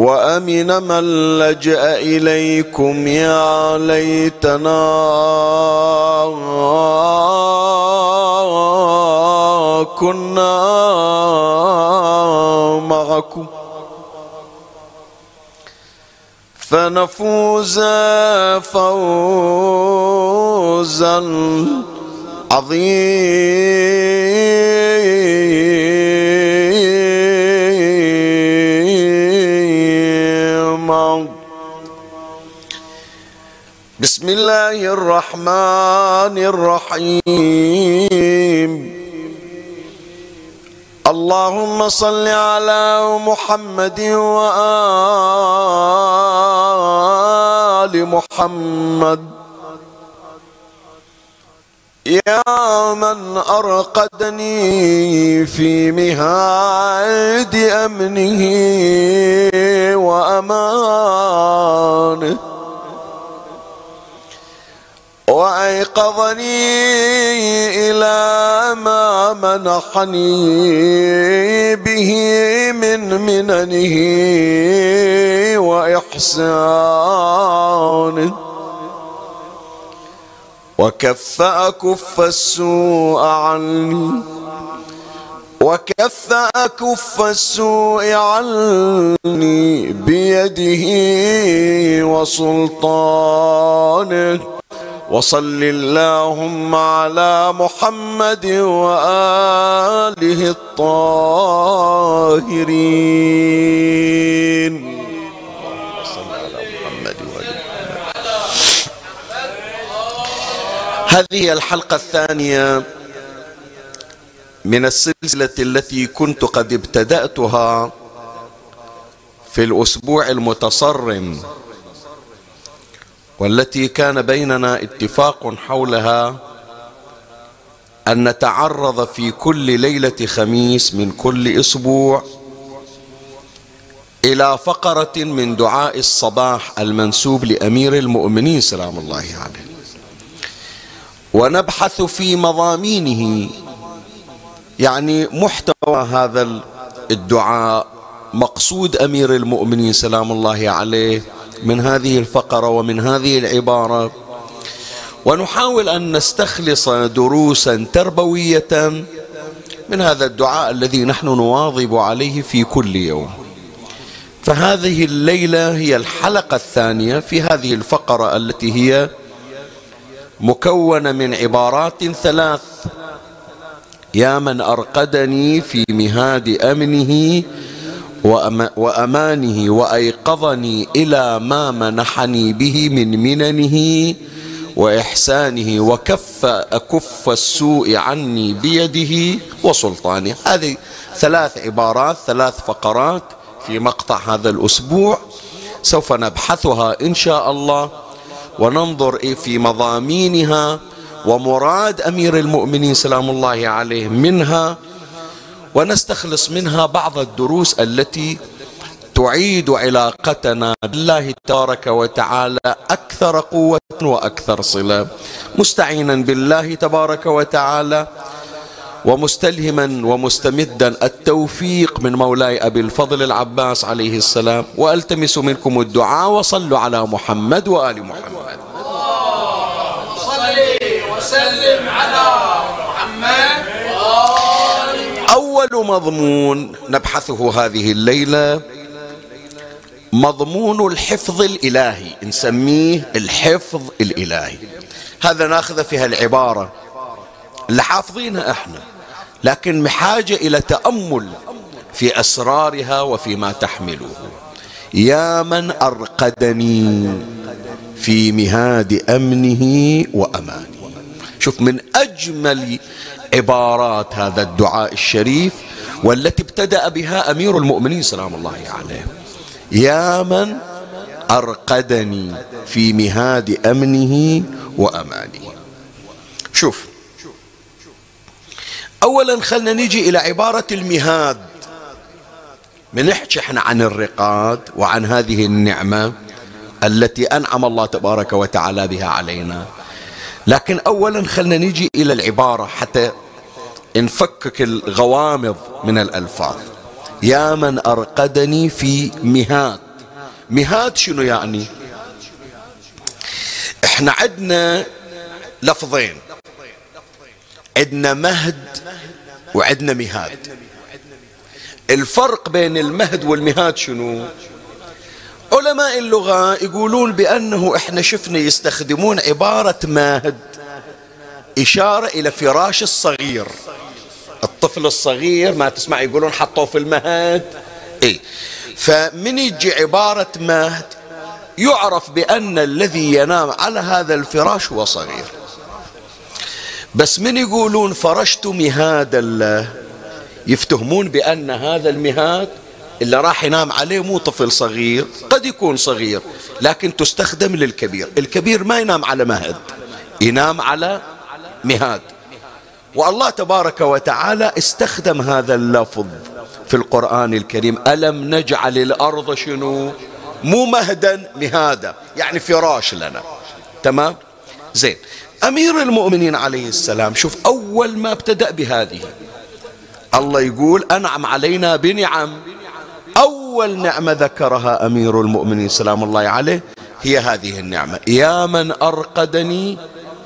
وأمن من لجأ إليكم يا ليتنا. كنا معكم. فنفوز فوزا عظيما. بسم الله الرحمن الرحيم. اللهم صل على محمد وآل محمد. يا من أرقدني في مهاد أمنه وأمانه وأيقظني إلى ما منحني به من مننه وإحسانه وكف أكف السوء عني. وكف أكف السوء عني بيده وسلطانه. وصل اللهم على محمد وآله الطاهرين. هذه الحلقة الثانية من السلسلة التي كنت قد ابتدأتها في الأسبوع المتصرم والتي كان بيننا اتفاق حولها أن نتعرض في كل ليلة خميس من كل أسبوع إلى فقرة من دعاء الصباح المنسوب لأمير المؤمنين سلام الله عليه. ونبحث في مضامينه. يعني محتوى هذا الدعاء مقصود أمير المؤمنين سلام الله عليه من هذه الفقرة ومن هذه العبارة. ونحاول أن نستخلص دروسا تربوية من هذا الدعاء الذي نحن نواظب عليه في كل يوم. فهذه الليلة هي الحلقة الثانية في هذه الفقرة التي هي مكونه من عبارات ثلاث. يا من أرقدني في مهاد أمنه وأمانه وأيقظني إلى ما منحني به من مننه وإحسانه وكف أكف السوء عني بيده وسلطانه. هذه ثلاث عبارات ثلاث فقرات في مقطع هذا الأسبوع. سوف نبحثها إن شاء الله. وننظر في مضامينها ومراد أمير المؤمنين سلام الله عليه منها ونستخلص منها بعض الدروس التي تعيد علاقتنا بالله تبارك وتعالى أكثر قوة وأكثر صلة. مستعينا بالله تبارك وتعالى ومستلهما ومستمدا التوفيق من مولاي أبي الفضل العباس عليه السلام. وألتمس منكم الدعاء وصلوا على محمد وآل محمد. وسلم على محمد أول مضمون نبحثه هذه الليلة مضمون الحفظ الإلهي نسميه الحفظ الإلهي. هذا ناخذ في هالعباره اللي حافظينها إحنا لكن بحاجه إلى تأمل في أسرارها وفيما تحمله. يا من أرقدني في مهاد أمنه وأمانه. شوف من أجمل عبارات هذا الدعاء الشريف والتي ابتدأ بها أمير المؤمنين سلام الله عليه. يا من أرقدني في مهاد أمنه وأمانه. شوف اولا خلنا نجي إلى عبارة المهاد. بنحكي إحنا عن الرقاد وعن هذه النعمة التي أنعم الله تبارك وتعالى بها علينا. لكن اولا خلنا نجي إلى العبارة حتى نفكك الغوامض من الألفاظ. يا من أرقدني في مهاد. مهاد شنو يعني؟ إحنا عندنا لفظين. عندنا مهد وعندنا مهاد. الفرق بين المهد والمهاد شنو؟ علماء اللغة يقولون بأنه إحنا شفنا يستخدمون عبارة ماهد إشارة إلى فراش الصغير. الطفل الصغير ما تسمع يقولون حطوه في المهد. إيه. فمن يجي عبارة مهد يعرف بأن الذي ينام على هذا الفراش هو صغير. بس من يقولون فرشت مهاد الله يفتهمون بأن هذا المهاد اللي راح ينام عليه مو طفل صغير قد يكون صغير لكن تستخدم للكبير الكبير ما ينام على مهد ينام على مهاد. والله تبارك وتعالى استخدم هذا اللفظ في القرآن الكريم. ألم نجعل الأرض شنو؟ مو مهدا مهادا يعني فراش لنا. تمام؟ زين. أمير المؤمنين عليه السلام شوف أول ما ابتدأ بهذه الله يقول أنعم علينا بنعم. أول نعمة ذكرها أمير المؤمنين سلام الله عليه هي هذه النعمة يا من أرقدني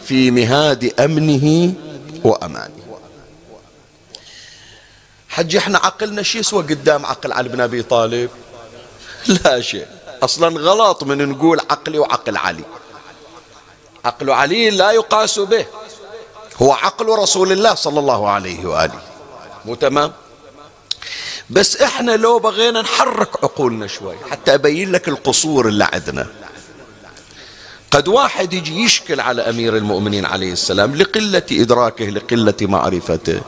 في مهاد أمنه وأمانه. حج إحنا عقلنا شو يسوى قدام عقل علي بن أبي طالب. لا شيء أصلا غلط من نقول عقلي وعقل علي. عقل علي لا يقاس به. هو عقل رسول الله صلى الله عليه وآله. مو تمام؟ بس إحنا لو بغينا نحرك عقولنا شوي حتى أبين لك القصور اللي عندنا. قد واحد يجي يشكل على أمير المؤمنين عليه السلام لقلة إدراكه لقلة معرفته.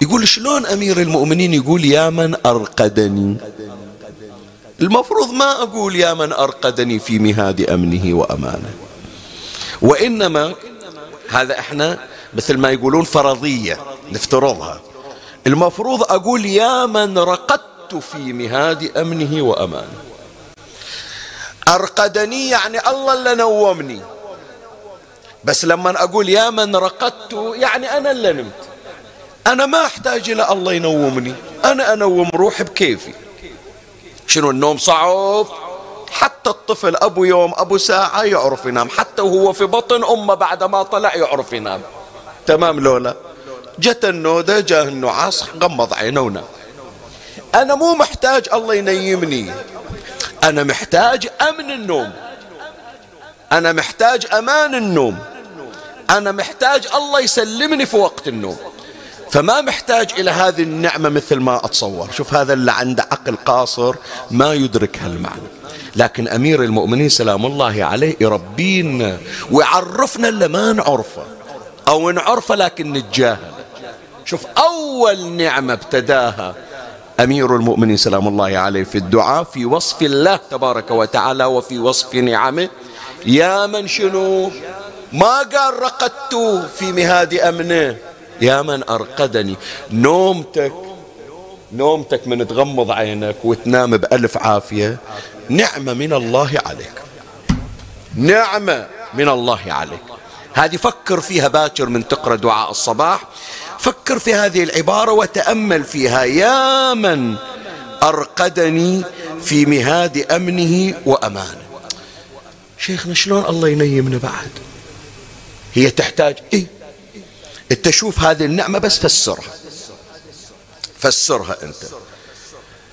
يقول شلون أمير المؤمنين يقول يا من أرقدني؟ المفروض ما أقول يا من أرقدني في مهاد أمنه وأمانه. وإنما هذا إحنا مثل ما يقولون فرضية نفترضها. المفروض أقول يا من رقدت في مهاد أمنه وأمانه. أرقدني يعني الله اللي نومني. بس لما أقول يا من رقدت يعني أنا اللي نمت. أنا ما أحتاج إلى الله ينومني. أنا أنوم روحي بكيفي. شنو النوم صعب؟ حتى الطفل أبو يوم أبو ساعة يعرف ينام. حتى وهو في بطن أمه بعد ما طلع يعرف ينام. تمام لولا؟ جت النودة جاه النعاس غمض عينه ونام. أنا مو محتاج الله ينيمني. أنا محتاج أمن النوم. أنا محتاج أمان النوم. أنا محتاج الله يسلمني في وقت النوم. فما محتاج إلى هذه النعمة مثل ما أتصور. شوف هذا اللي عنده عقل قاصر ما يدرك هالمعنى. لكن أمير المؤمنين سلام الله عليه يربينا. ويعرفنا اللي ما نعرفه. أو نعرفه لكن نتجاهل. شوف أول نعمة ابتداها أمير المؤمنين سلام الله عليه في الدعاء في وصف الله تبارك وتعالى وفي وصف نعمه. يا من شنو؟ ما قال رقدت في مهاد أمنه. يا من أرقدني. نومتك نومتك من تغمض عينك وتنام بألف عافية. نعمة من الله عليك. نعمة من الله عليك. هذه فكر فيها باكر من تقرأ دعاء الصباح. فكر في هذه العبارة وتأمل فيها. يا من أرقدني في مهاد أمنه وأمانه. شيخنا شلون الله ينيمنا بعد؟ هي تحتاج إيه؟ أنت شوف هذه النعمة بس فسرها. فسرها أنت.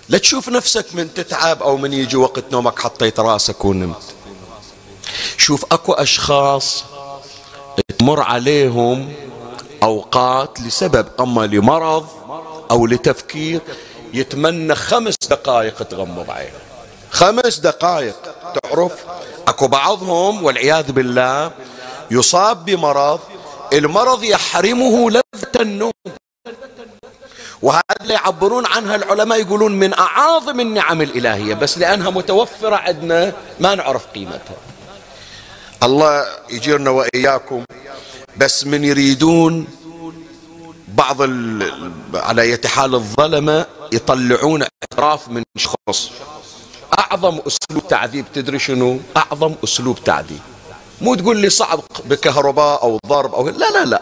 لا تشوف نفسك من تتعب أو من يجي وقت نومك حطيت راسك ونمت. شوف أكو أشخاص تمر عليهم أوقات لسبب أما لمرض أو لتفكير يتمنى خمس دقائق تغمض عينه. خمس دقائق تعرف؟ أكو بعضهم والعياذ بالله يصاب بمرض المرض يحرمه لذة النوم. وهذا اللي يعبرون عنها العلماء يقولون من أعاظم النعم الإلهية بس لأنها متوفرة عندنا ما نعرف قيمتها. الله يجيرنا وإياكم بس من يريدون بعض على اية حال الظلمة يطلعون اعتراف من شخص. أعظم أسلوب تعذيب تدري شنو؟ أعظم أسلوب تعذيب. مو تقول لي صعب بكهرباء أو ضرب أو لا لا لا.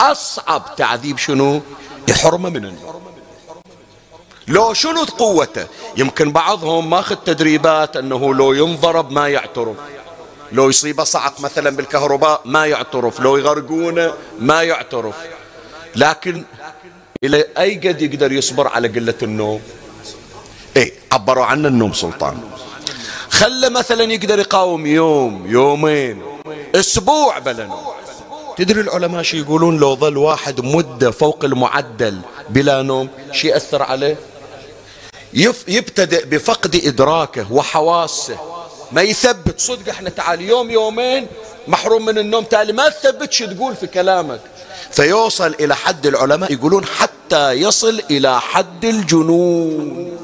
أصعب تعذيب شنو؟ يحرمه من النور لو شنو قوته؟ يمكن بعضهم ماخذ تدريبات أنه لو ينضرب ما يعترف. لو يصيبه صعق مثلا بالكهرباء ما يعترف. لو يغرقونه ما يعترف. لكن إلى أي قد يقدر يصبر على قلة النوم؟ إيه عبروا عنه النوم سلطان. خله مثلا يقدر يقاوم يوم يومين أسبوع بلا نوم. تدري العلماء شو يقولون لو ظل واحد مدة فوق المعدل بلا نوم؟ شو يأثر عليه؟ يبتدئ بفقد إدراكه وحواسه. ما يثبت. صدق إحنا تعال يوم يومين محروم من النوم تالي ما تثبت شو تقول في كلامك. فيوصل إلى حد العلماء يقولون حتى يصل إلى حد الجنون.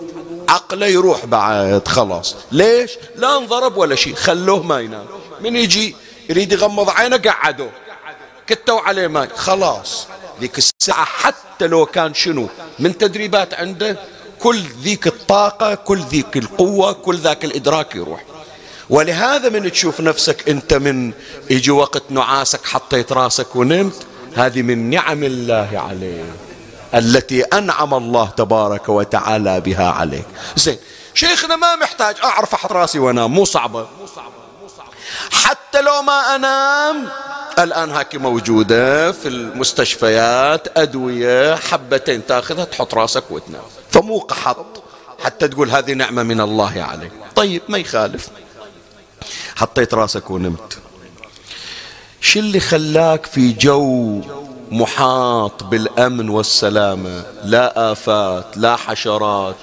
عقله يروح بعد خلاص. ليش؟ لا انضرب ولا شيء خلوه ما ينام. من يجي يريد يغمض عينه قعدوه كتوا عليه ماي خلاص. ذيك الساعة حتى لو كان شنو من تدريبات عنده كل ذيك الطاقة كل ذيك القوة كل ذاك الإدراك يروح. ولهذا من تشوف نفسك أنت من يجي وقت نعاسك حطيت راسك ونمت هذه من نعم الله عليك التي أنعم الله تبارك وتعالى بها عليك. زين. شيخنا ما محتاج أعرف أحط راسي وأنام مو صعبة. حتى لو ما أنام. الآن هاكي موجودة في المستشفيات أدوية حبتين تاخذها تحط راسك وتنام. فمو قحط حتى تقول هذه نعمة من الله عليك. طيب ما يخالف. حطيت راسك ونمت. شو اللي خلاك في جو محاط بالأمن والسلامة؟ لا آفات لا حشرات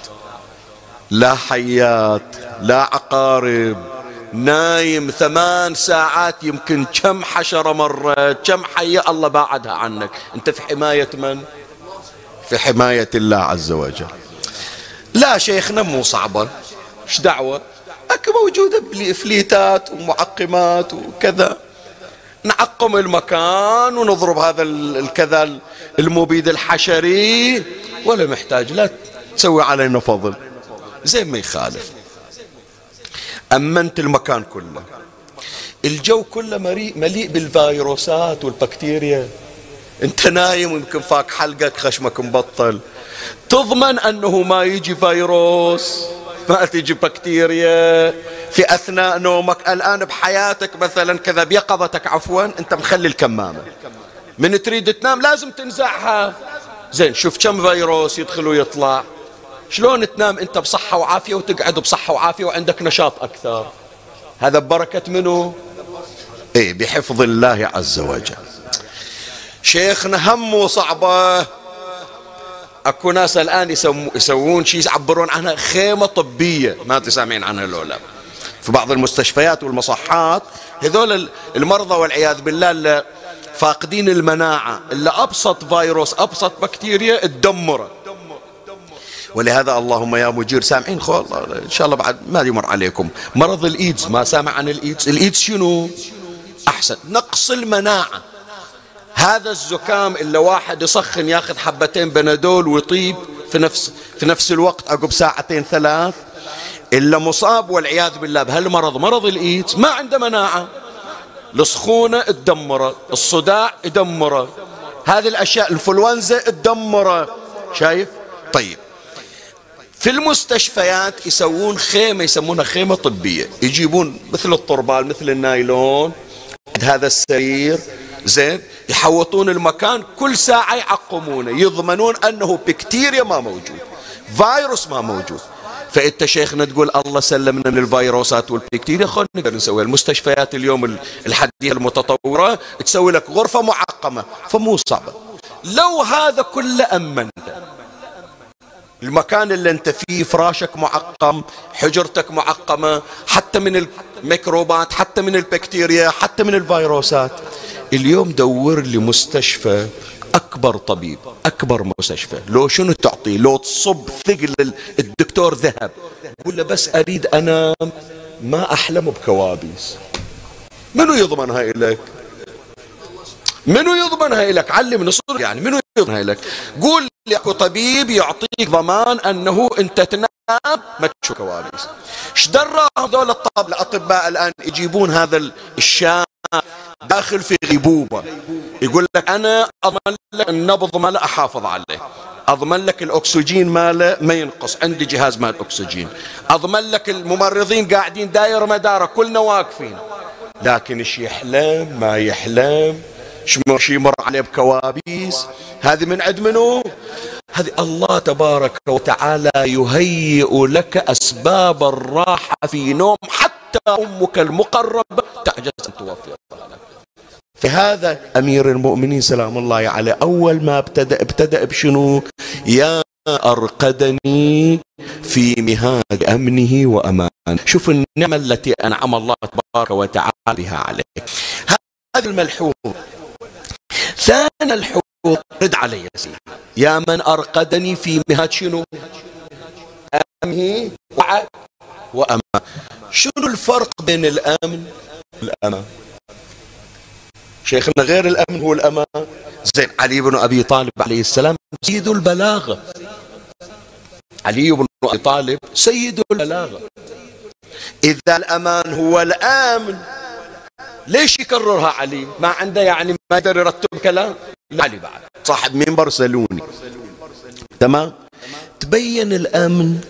لا حيات لا عقارب نايم ثمان ساعات يمكن كم حشرة مرت كم حية الله باعدها عنك. أنت في حماية من؟ في حماية الله عز وجل. لا شيخنا مو صعبة. إيش دعوة؟ أكو موجودة بليفليتات ومعقمات وكذا. نعقم المكان ونضرب هذا الكذا المبيد الحشري. ولا محتاج لا تسوي علينا فضل. زين ما يخالف. أمنت المكان كله. الجو كله مليء بالفيروسات والبكتيريا. أنت نايم ويمكن فاك حلقك خشمك مبطل. تضمن أنه ما يجي فيروس ما تجي بكتيريا. في أثناء نومك الآن بحياتك مثلا كذا بيقظتك عفوا أنت مخلي الكمامة. من تريد تنام لازم تنزعها. زين شوف كم فيروس يدخل ويطلع. شلون تنام أنت بصحة وعافية وتقعد بصحة وعافية وعندك نشاط أكثر؟ هذا ببركة منه إيه بحفظ الله عز وجل. شيخنا هم وصعبة أكو ناس الآن يسوون شيء يعبرون عنها خيمة طبية. ما تسامعين عنها الاولى في بعض المستشفيات والمصحات هذول المرضى والعياذ بالله اللي فاقدين المناعة اللي أبسط فيروس أبسط بكتيريا تدمره ولهذا اللهم يا مجير سامعين خو إن شاء الله بعد ما يمر عليكم. مرض الإيدز ما سامع عن الإيدز. الإيدز شنو؟ أحسن. نقص المناعة. هذا الزكام إلا واحد يسخن ياخذ حبتين بنادول ويطيب في نفس في نفس الوقت عقب ساعتين ثلاث. إلا مصاب والعياذ بالله بهالمرض. مرض الإيدز ما عنده مناعة. السخونة تدمره الصداع يدمره. هذه الأشياء الإنفلونزا تدمره. شايف؟ طيب. في المستشفيات يسوون خيمة يسمونها خيمة طبية. يجيبون مثل الطربال مثل النايلون. هذا السرير زين يحوطون المكان كل ساعة يعقمونه يضمنون أنه بكتيريا ما موجود فيروس ما موجود. فأنت شيخنا تقول الله سلمنا من الفيروسات والبكتيريا خلينا نقدر نسوي المستشفيات اليوم الحديثة المتطورة تسوي لك غرفة معقمة فمو صعبة. لو هذا كله امنته المكان اللي انت فيه فراشك معقم حجرتك معقمة حتى من الميكروبات حتى من البكتيريا حتى من الفيروسات. اليوم دور لي مستشفى أكبر طبيب أكبر مستشفى. لو شنو تعطيه لو تصب ثقل الدكتور ذهب. ولا بس أريد أنام ما أحلم بكوابيس. منو يضمنها إلك منو يضمنها لك علمن نص يعني منو يضمنها لك قول لي اكو طبيب يعطيك ضمان أنه أنت تنام ما تشوف كوابيس. إيش درى هذول الأطباء الآن يجيبون هذا الشاب داخل في غيبوبة. يقول لك أنا أضمن لك النبض ماله أحافظ عليه. أضمن لك الأكسجين ماله ما ينقص. عندي جهاز مال أكسجين. أضمن لك الممرضين قاعدين داير مدارة. كلنا واقفين. لكن إيش يحلم؟ ما يحلم. شي يمر عليه بكوابيس. هذه من عند منو؟ هذه الله تبارك وتعالى يهيئ لك أسباب الراحة في نوم حتى أمك المقربة. تعجز أن توفي فهذا أمير المؤمنين سلام الله عليه أول ما ابتدأ ابتدأ بشنو؟ يا أرقدني في مهاد أمنه وأمان شوف النعمة التي أنعم الله تبارك وتعالى بها عليك. هذا الملحوظ. ثاني الحقوق رد علي سيدي. يا من أرقدني في مهاد شنو؟ أمه وعد وأمان شنو الفرق بين الأمن والأمان شيخنا غير الأمن هو الأمان زين علي بن أبي طالب عليه السلام سيد البلاغة. علي بن أبي طالب سيد البلاغة. إذا الأمان هو الأمن. ليش يكررها علي؟ ما عنده يعني ما يقدر يرتب كلام. علي بعد. صاحب منبر سلوني تمام؟ تبين الأمن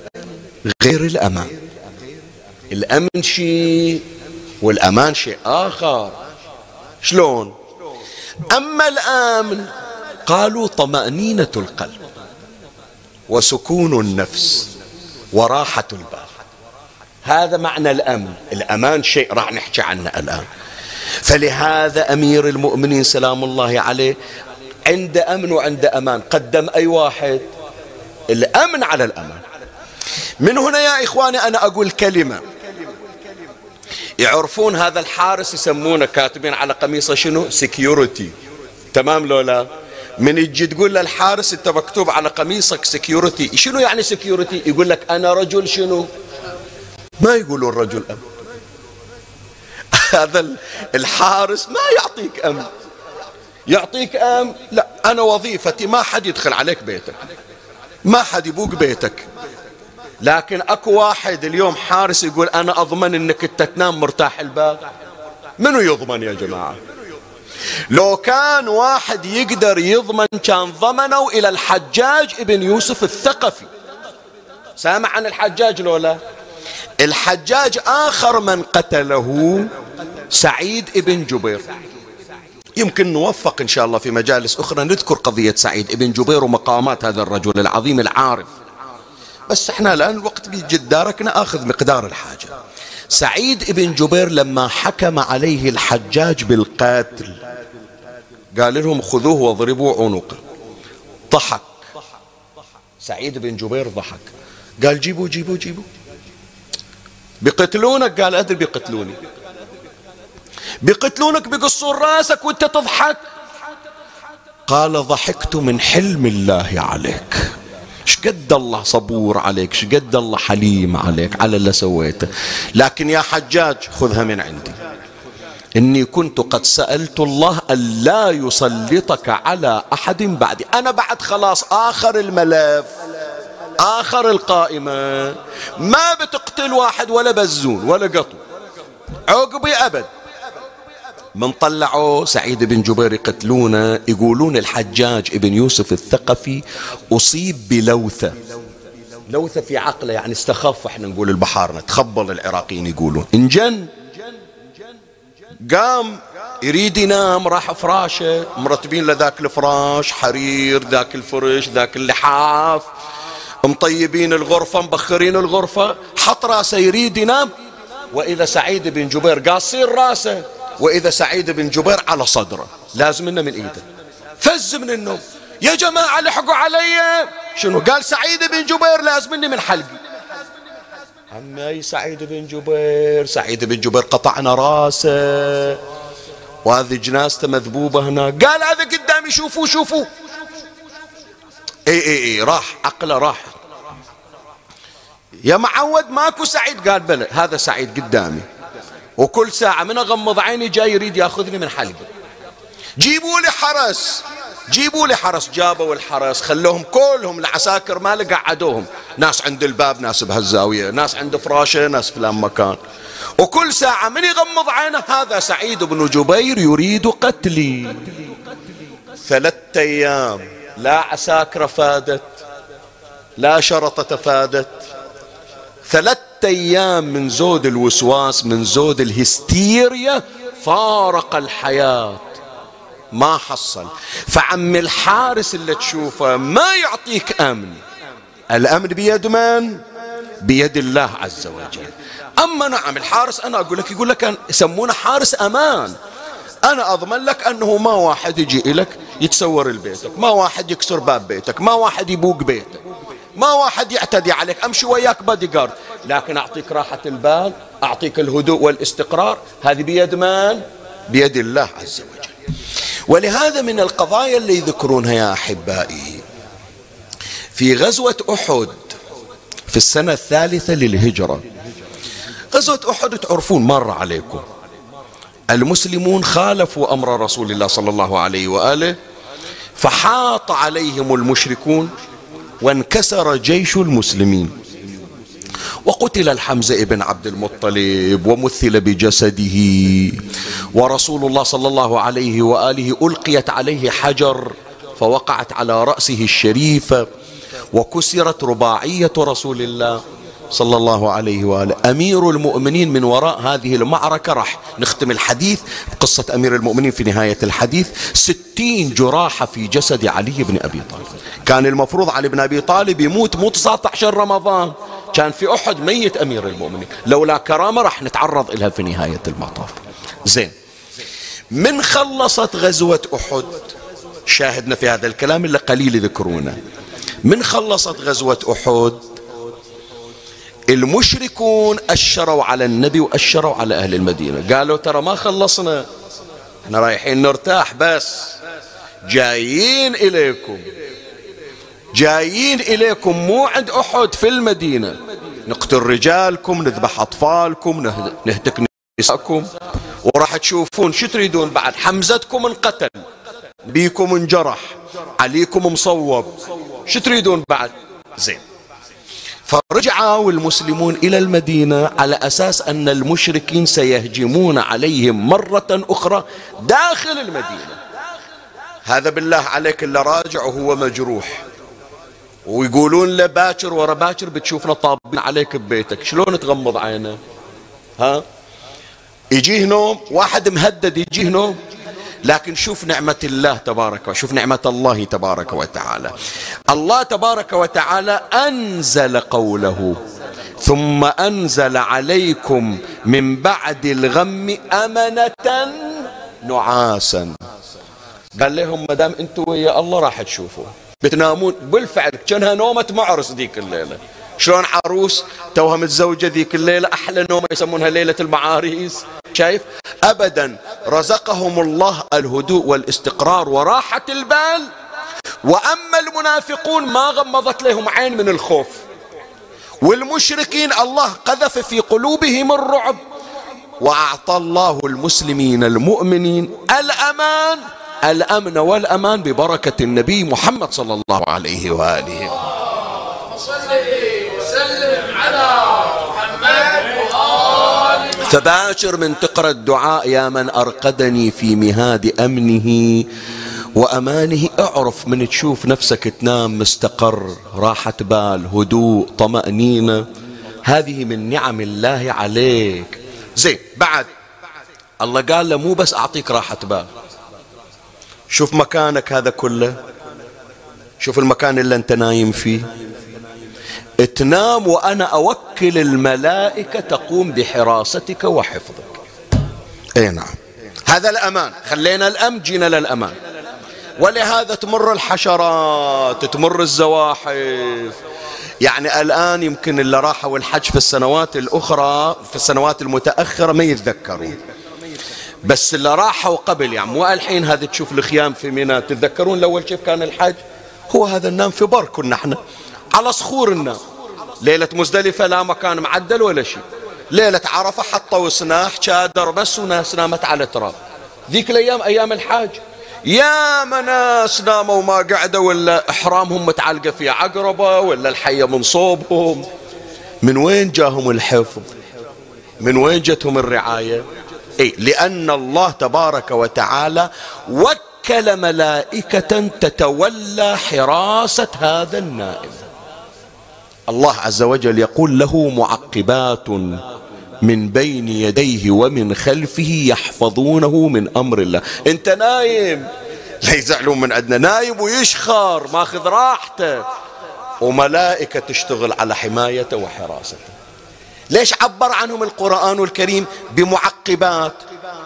غير الأمان. الأمن شيء والأمان شيء آخر. شلون؟ أما الأمن قالوا طمأنينة القلب وسكون النفس وراحة البال. هذا معنى الأمن. الأمان شيء راح نحكي عنه الآن. فلهذا أمير المؤمنين سلام الله عليه عند أمن وعند أمان قدم أي واحد؟ الأمن على الأمان. من هنا يا إخواني أنا أقول كلمة. يعرفون هذا الحارس يسمونه كاتبين على قميصه شنو؟ security تمام لولا من يجي تقول للحارس أنت مكتوب على قميصك security شنو يعني security يقول لك أنا رجل شنو؟ ما يقولوا الرجل أمن. هذا الحارس ما يعطيك أمن. يعطيك أمن. لا أنا وظيفتي ما حد يدخل عليك بيتك. ما حد يبوق بيتك. لكن أكو واحد اليوم حارس يقول أنا أضمن إنك أنت تنام مرتاح البال منو يضمن يا جماعة؟ لو كان واحد يقدر يضمن كان ضمنوا إلى الحجاج ابن يوسف الثقفي. سامع عن الحجاج لولا الحجاج آخر من قتله سعيد ابن جبير. يمكن نوفق إن شاء الله في مجالس أخرى نذكر قضية سعيد ابن جبير ومقامات هذا الرجل العظيم العارف. بس إحنا الآن الوقت بيجد داركنا آخذ مقدار الحاجة. سعيد ابن جبير لما حكم عليه الحجاج بالقتل قال لهم خذوه واضربوا عنقه. ضحك. سعيد بن جبير ضحك. قال جيبوا جيبوا جيبوا. بيقتلونك؟ قال أدري بيقتلوني. بيقتلونك بيقصون راسك وأنت تضحك. قال ضحكت من حلم الله عليك. شقد الله صبور عليك؟ شقد الله حليم عليك؟ على اللي سويته. لكن يا حجاج خذها من عندي. إني كنت قد سألت الله ألا يسلطك على أحد بعدي. أنا بعد خلاص آخر الملف. آخر القائمة. ما بتقتل واحد ولا بزون ولا قطو. عقبي أبد. من طلعوا سعيد بن جبير يقتلونه يقولون الحجاج ابن يوسف الثقفي أصيب بلوثة. لوثة في عقله يعني استخف إحنا نقول البحارنا تخبل العراقيين يقولون. انجن قام يريد ينام راح فراشه مرتبين له ذاك الفراش حرير ذاك الفرش ذاك اللحاف. مطيبين الغرفة مبخرين الغرفة حط راسه يريد ينام. وإذا سعيد بن جبير قاصين راسه. وإذا سعيد بن جبير على صدره. لازم منه من إيده. فز من النوم. يا جماعة لحقوا علي. شنو؟ قال سعيد بن جبير لازم مني من حلقي. عمي سعيد بن جبير؟ سعيد بن جبير قطعنا راسه. وهذه جنازته مذبوبة هنا. قال هذا قدامي شوفوا شوفوا. إي إي إي راح عقله راح. يا معود ماكو سعيد. قال بلى هذا سعيد قدامي. وكل ساعة من أغمض عيني جاي يريد ياخذني من حلقه جيبوا لي حرس. جيبوا لي حرس. جابوا الحرس. خلوهم كلهم العساكر ماله قعدوهم ناس عند الباب ناس بهالزاوية ناس عند فراشه ناس في مكان. وكل ساعة من يغمض عينه هذا سعيد بن جبير يريد قتلي. ثلاثة أيام لا عساكر فادت لا شرطة فادت ثلاثة أيام من زود الوسواس من زود الهستيريا فارق الحياة. ما حصل. فعم الحارس اللي تشوفه ما يعطيك أمن. الأمن بيد من؟ بيد الله عز وجل. أما نعم الحارس أنا أقول لك يقول لك يسمونه حارس أمان. أنا أضمن لك أنه ما واحد يجي لك يتسور لبيتك ما واحد يكسر باب بيتك ما واحد يبوق بيتك. ما واحد يعتدي عليك أمشي وياك بادي جارد لكن أعطيك راحة البال أعطيك الهدوء والاستقرار هذه بيد من؟ بيد الله عز وجل. ولهذا من القضايا اللي يذكرونها يا أحبائي في غزوة أحد في السنة الثالثة للهجرة. غزوة أحد تعرفون مر عليكم. المسلمون خالفوا أمر رسول الله صلى الله عليه وآله فحاط عليهم المشركون وانكسر جيش المسلمين. وقتل الحمزة بن عبد المطلب ومثل بجسده. ورسول الله صلى الله عليه وآله ألقيت عليه حجر فوقعت على رأسه الشريفة. وكسرت رباعية رسول الله. صلى الله عليه وآله. أمير المؤمنين من وراء هذه المعركة راح نختم الحديث قصة أمير المؤمنين في نهاية الحديث. ستين جراحة في جسد علي بن أبي طالب. كان المفروض علي بن أبي طالب يموت مو 19 رمضان. كان في أحد ميت أمير المؤمنين. لولا كرامة راح نتعرض إلها في نهاية المطاف. زين. من خلصت غزوة أحد؟ شاهدنا في هذا الكلام اللي قليل يذكرونه. من خلصت غزوة أحد؟ المشركون أشروا على النبي وأشروا على أهل المدينة. قالوا ترى ما خلصنا. إحنا رايحين نرتاح بس. جايين إليكم. جايين إليكم مو عند أحد في المدينة. نقتل رجالكم نذبح أطفالكم نهتك نساءكم. وراح تشوفون شو تريدون بعد؟ حمزتكم انقتل. بيكم انجرح. عليكم مصوب. شو تريدون بعد؟ زين. فرجعوا المسلمون إلى المدينة على أساس أن المشركين سيهجمون عليهم مرة أخرى داخل المدينة. هذا بالله عليك اللي راجع وهو مجروح. ويقولون له باكر ورا باكر بتشوفنا طابين عليك ببيتك. شلون تغمض عينه؟ ها؟ يجيه نوم واحد مهدد يجيه نوم لكن شوف نعمة الله تبارك وشوف نعمة الله تبارك وتعالى. الله تبارك وتعالى أنزل قوله ثم أنزل عليكم من بعد الغم أمنة نعاسا. قال لهم ما دام أنتم ويا الله راح تشوفوا. بتنامون بالفعل كأنها نومة معرس ذيك الليلة. شلون عروس توها متزوجة ذيك الليلة أحلى نومة يسمونها ليلة المعاريس. شايف؟ أبدا. رزقهم الله الهدوء والاستقرار وراحة البال. وأما المنافقون ما غمضت لهم عين من الخوف. والمشركين الله قذف في قلوبهم الرعب. وأعطى الله المسلمين المؤمنين الأمان الأمن والأمان ببركة النبي محمد صلى الله عليه وآله وسلم على محمد فباشر من تقرأ الدعاء يا من أرقدني في مهاد أمنه وأمانه. اعرف من تشوف نفسك تنام مستقر راحة بال هدوء طمأنينة. هذه من نعم الله عليك. زين بعد. الله قال له مو بس أعطيك راحة بال. شوف مكانك هذا كله. شوف المكان اللي أنت نايم فيه. تنام وأنا أوكل الملائكة تقوم بحراستك وحفظك. إي نعم. هذا الأمان. خلينا الأمن جينا للأمان. ولهذا تمر الحشرات تمر الزواحف. يعني الآن يمكن اللي راحوا الحج في السنوات الأخرى في السنوات المتأخرة ما يتذكرون. بس اللي راحوا قبل يعني مو الحين هذه تشوف الخيام في منى تتذكرون الأول كيف كان الحج؟ هو هذا النام في بر كنا إحنا على صخور النام ليلة مزدلفة لا مكان معدل ولا شيء. ليلة عرفة حطوا سناح شادر بس وناس نامت على تراب. ذيك الأيام أيام الحاج. يا ناس ناموا ما قعدوا ولا إحرامهم متعلقة في عقربة ولا الحية من صوبهم. من وين جاهم الحفظ؟ من وين جتهم الرعاية؟ إيه لأن الله تبارك وتعالى وكل ملائكة تتولى حراسة هذا النائم. الله عز وجل يقول له معقبات من بين يديه ومن خلفه يحفظونه من أمر الله. أنت نايم. لا يزعلون من عندنا. نايم ويشخر. ماخذ راحته وملائكة تشتغل على حمايته وحراسته. ليش عبر عنهم القرآن الكريم بمعقبات؟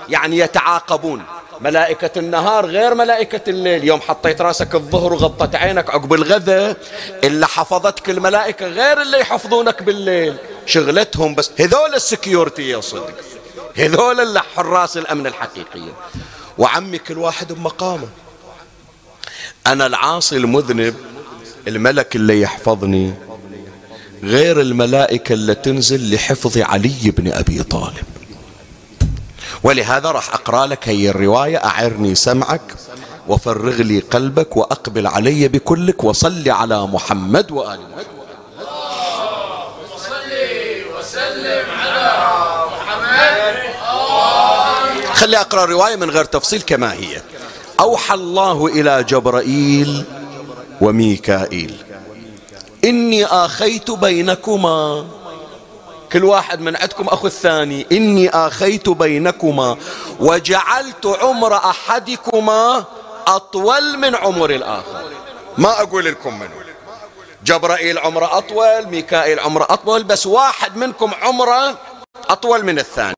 يعني يتعاقبون. ملائكة النهار غير ملائكة الليل. يوم حطيت راسك الظهر وغطت عينك عقب الغذاء اللي حفظتك الملائكة غير اللي يحفظونك بالليل. شغلتهم بس. هذول السكيورتي يا صدق هذول اللي حراس الأمن الحقيقيين وعمي كل واحد بمقامه. أنا العاصي المذنب الملك اللي يحفظني غير الملائكة اللي تنزل لحفظ علي بن أبي طالب. ولهذا راح أقرأ لك هي الرواية أعرني سمعك وفرغ لي قلبك وأقبل علي بكلك وصل على محمد وآل محمد. خلي أقرأ الرواية من غير تفصيل كما هي. أوحى الله إلى جبرائيل وميكائيل. إني آخيت بينكما كل واحد من عندكم أخو الثاني. إني آخيت بينكما وجعلت عمر أحدكما أطول من عمر الآخر. ما أقول لكم منه. جبرائيل عمره أطول ميكائيل عمره أطول بس واحد منكم عمره أطول من الثاني.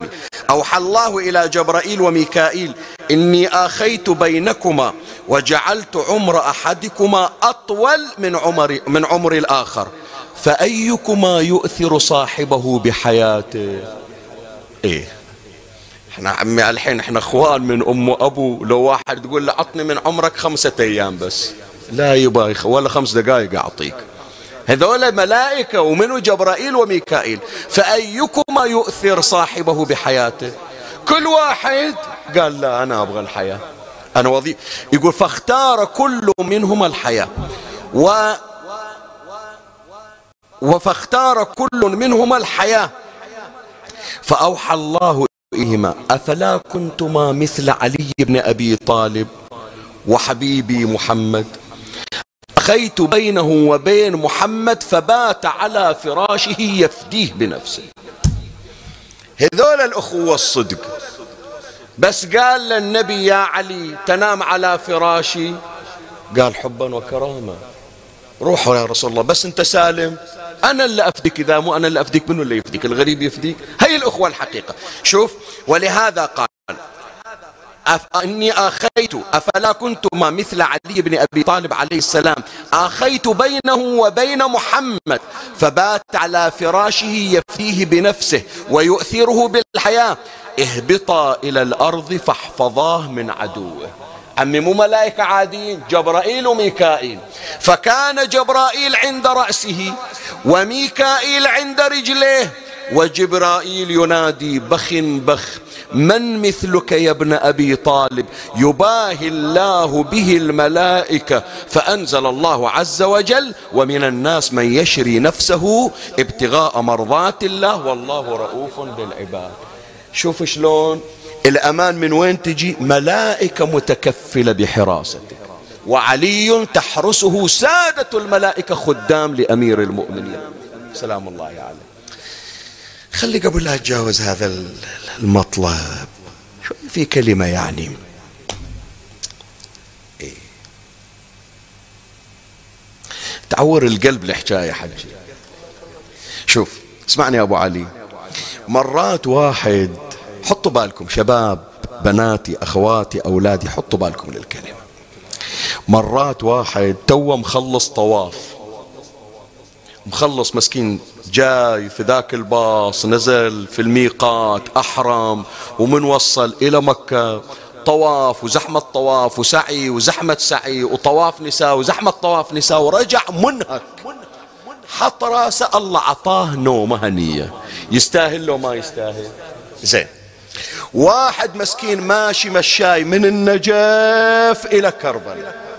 أوحى الله إلى جبرائيل وميكائيل إني آخيت بينكما وجعلت عمر أحدكما أطول من عمر من عمر الآخر. فأيكما يؤثر صاحبه بحياته؟ إيه. إحنا عمي الحين إحنا إخوان من أم وأبو. لو واحد تقول له عطني من عمرك خمسة أيام بس. لا يبا ولا خمس دقائق أعطيك. هذول ملائكة ومنو؟ جبرائيل وميكائيل. فأيكما يؤثر صاحبه بحياته؟ كل واحد قال لا أنا أبغى الحياة. أنا وظيفة يقول فاختار كل منهما الحياة. و وفاختار كل منهما الحياة. فأوحى الله إليهما أفلا كنتما مثل علي بن أبي طالب وحبيبي محمد؟ أخيت بينه وبين محمد فبات على فراشه يفديه بنفسه. هذول الأخوة الصدق بس قال للنبي يا علي تنام على فراشي؟ قال حبا وكرامة روحوا يا رسول الله بس أنت سالم. أنا اللي أفديك إذا مو أنا اللي أفديك منو اللي يفديك؟ الغريب يفديك. هي الأخوة الحقيقة. شوف ولهذا قال. إني آخيت أفلا كنتما مثل علي بن أبي طالب عليه السلام. آخيت بينه وبين محمد فبات على فراشه يفديه بنفسه ويؤثره بالحياة. اهبطا إلى الأرض فاحفظاه من عدوه. عمي مو ملائكة عاديين جبرائيل وميكائيل. فكان جبرائيل عند رأسه وميكائيل عند رجليه وجبرائيل ينادي بخ بخ من مثلك يا ابن أبي طالب؟ يباهي الله به الملائكة. فأنزل الله عز وجل ومن الناس من يشري نفسه ابتغاء مرضات الله والله رؤوف بالعباد. شوف شلون الأمان من وين تجي؟ ملائكة متكفلة بحراسته وعلي تحرسه سادة الملائكة خدام لأمير المؤمنين. سلام الله عليه. خلي قبل لا أتجاوز هذا المطلب. في كلمة يعني؟ إيه. تعور القلب الحكاية حجي شوف اسمعني يا أبو علي. مرات واحد حطوا بالكم شباب بناتي أخواتي أولادي حطوا بالكم للكلمة. مرات واحد تو مخلص طواف. مخلص مسكين جاي في ذاك الباص نزل في الميقات أحرم ومن وصل إلى مكة. طواف وزحمة طواف وسعي وزحمة سعي وطواف نساء وزحمة طواف نساء ورجع منهك. حط رأسه الله عطاه نومة هنية. يستاهل لو ما يستاهل. زين. واحد مسكين ماشي مشاي من النجف إلى كربلاء.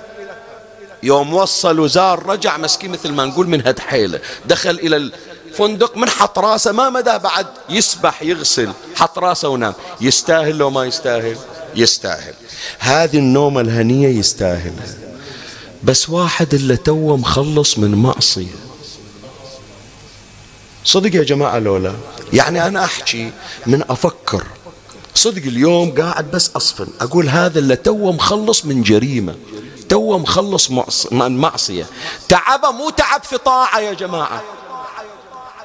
يوم وصل وزار رجع مسكين مثل ما نقول من هد حيله. دخل إلى الفندق من حط راسه ما مدى بعد يسبح يغسل حط راسه ونام. يستاهل لو ما يستاهل؟ يستاهل. هذه النومة الهنية يستاهل. بس واحد اللي توه مخلص من معصية صدق يا جماعة لولا؟ يعني أنا أحكي من أفكر. صدق اليوم قاعد بس أصفن. أقول هذا اللي توه مخلص من جريمة. توه مخلص من معصية. تعبه مو تعب في طاعة يا جماعة.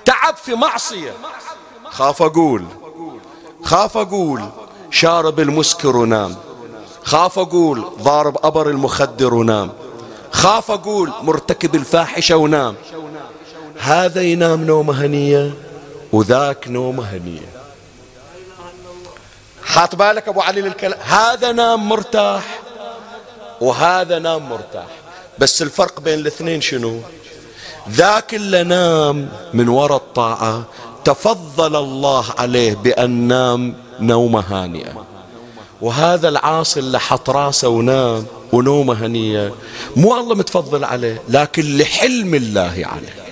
تعب في معصية. خاف أقول. خاف أقول. شارب المسكر ونام. خاف أقول. ضارب أبر المخدر ونام. خاف أقول. مرتكب الفاحشة ونام. هذا ينام نومة هنية وذاك نومة هنية. حاط بالك أبو علي للكلام؟ هذا نام مرتاح وهذا نام مرتاح. بس الفرق بين الاثنين شنو؟ ذاك اللي نام من وراء الطاعة تفضل الله عليه بأن نام نومة هانئة. وهذا العاصي اللي حط راسه ونام ونومة هنية مو الله متفضل عليه لكن لحلم الله عليه.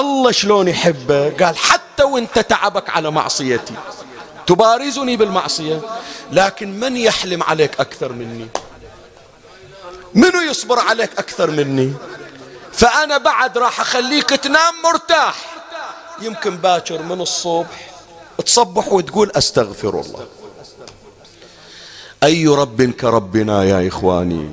الله شلون يحبه؟ قال حتى وانت تعبك على معصيتي. تبارزني بالمعصية لكن من يحلم عليك أكثر مني؟ منو يصبر عليك أكثر مني؟ فأنا بعد راح أخليك تنام مرتاح. يمكن باكر من الصبح تصبح وتقول أستغفر الله. أي رب كربنا يا إخواني؟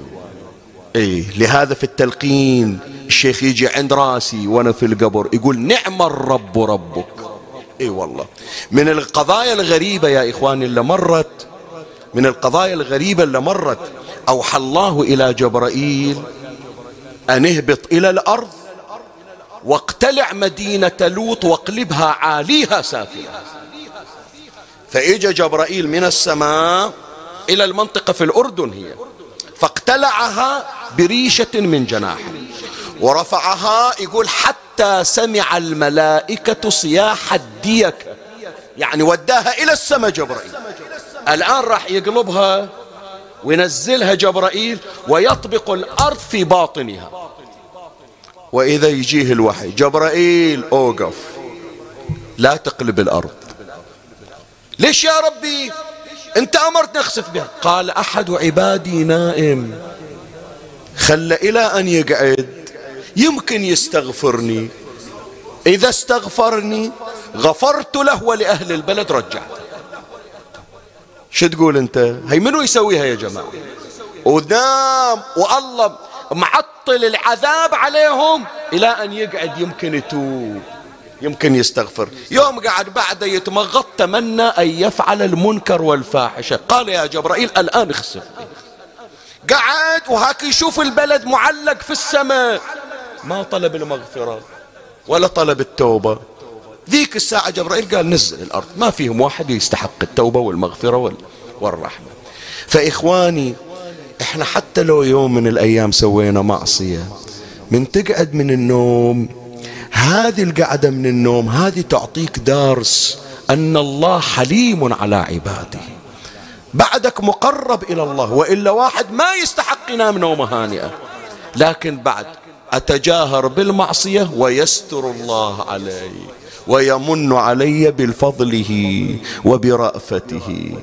إيه لهذا في التلقين الشيخ يجي عند راسي وأنا في القبر يقول نعم الرب ربك. إي والله. من القضايا الغريبة يا إخواني اللي مرت من القضايا الغريبة اللي مرت أوحى الله إلى جبرائيل أن اهبط إلى الأرض واقتلع مدينة لوط واقلبها عاليها سافلة. فإجا جبرائيل من السماء إلى المنطقة في الأردن هي فاقتلعها بريشة من جناحه. ورفعها يقول حتى سمع الملائكة صياح الديك. يعني وداها إلى السماء جبرائيل. الآن راح يقلبها وينزلها جبرائيل ويطبق الأرض في باطنها. وإذا يجيه الوحي جبرائيل أوقف. لا تقلب الأرض. ليش يا ربي؟ أنت أمرت نخسف بها. قال أحد عبادي نائم خل إلى أن يقعد. يمكن يستغفرني. إذا استغفرني غفرت له ولأهل البلد رجعت. شو تقول أنت؟ هي منو يسويها يا جماعة؟ ونام والله معطل العذاب عليهم إلى أن يقعد يمكن يتوب يمكن يستغفر. يوم قعد بعد يتمغط تمنى أن يفعل المنكر والفاحشة. قال يا جبرائيل الآن اخسف. قعد وهاك يشوف البلد معلق في السماء. ما طلب المغفرة. ولا طلب التوبة. ذيك الساعة جبرائيل قال نزل الأرض. ما فيهم واحد يستحق التوبة والمغفرة والرحمة. فإخواني إحنا حتى لو يوم من الأيام سوينا معصية من تقعد من النوم هذه القعدة من النوم هذه تعطيك درس أن الله حليم على عباده. بعدك مقرب إلى الله وإلا واحد ما يستحق ينام نومة هانئة. لكن بعد أتجاهر بالمعصية ويستر الله علي ويمن علي بفضله وبرأفته.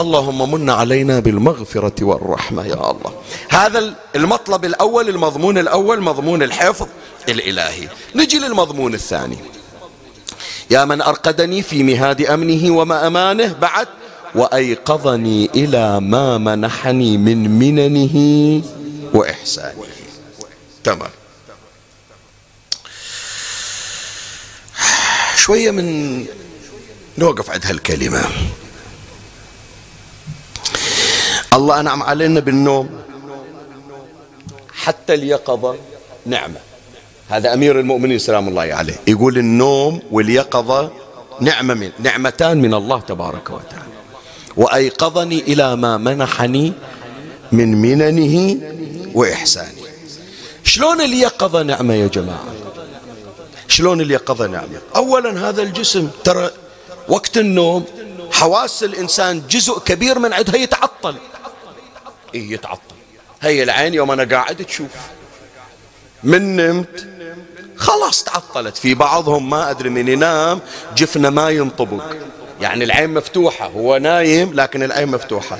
اللهم من علينا بالمغفرة والرحمة يا الله. هذا المطلب الأول المضمون الأول مضمون الحفظ الإلهي. نجي للمضمون الثاني. يا من أرقدني في مهاد أمنه وما أمانه بعد وأيقظني إلى ما منحني من مننه وإحسانه. تمام. شوية من نوقف عند هالكلمة. الله أنعم علينا بالنوم. حتى اليقظة نعمة. هذا أمير المؤمنين سلام الله عليه. يقول النوم واليقظة نعمة من نعمتان من الله تبارك وتعالى. وأيقظني إلى ما منحني من مننه وإحسانه. شلون اليقظة نعمة يا جماعة؟ شلون اليقظة نعمة؟ أولا هذا الجسم ترى وقت النوم حواس الإنسان جزء كبير من عندها يتعطل. إيه يتعطل. هي العين يوم أنا قاعد تشوف. من نمت خلاص تعطلت. في بعضهم ما أدري من ينام جفنه ما ينطبق. يعني العين مفتوحة هو نايم لكن العين مفتوحة.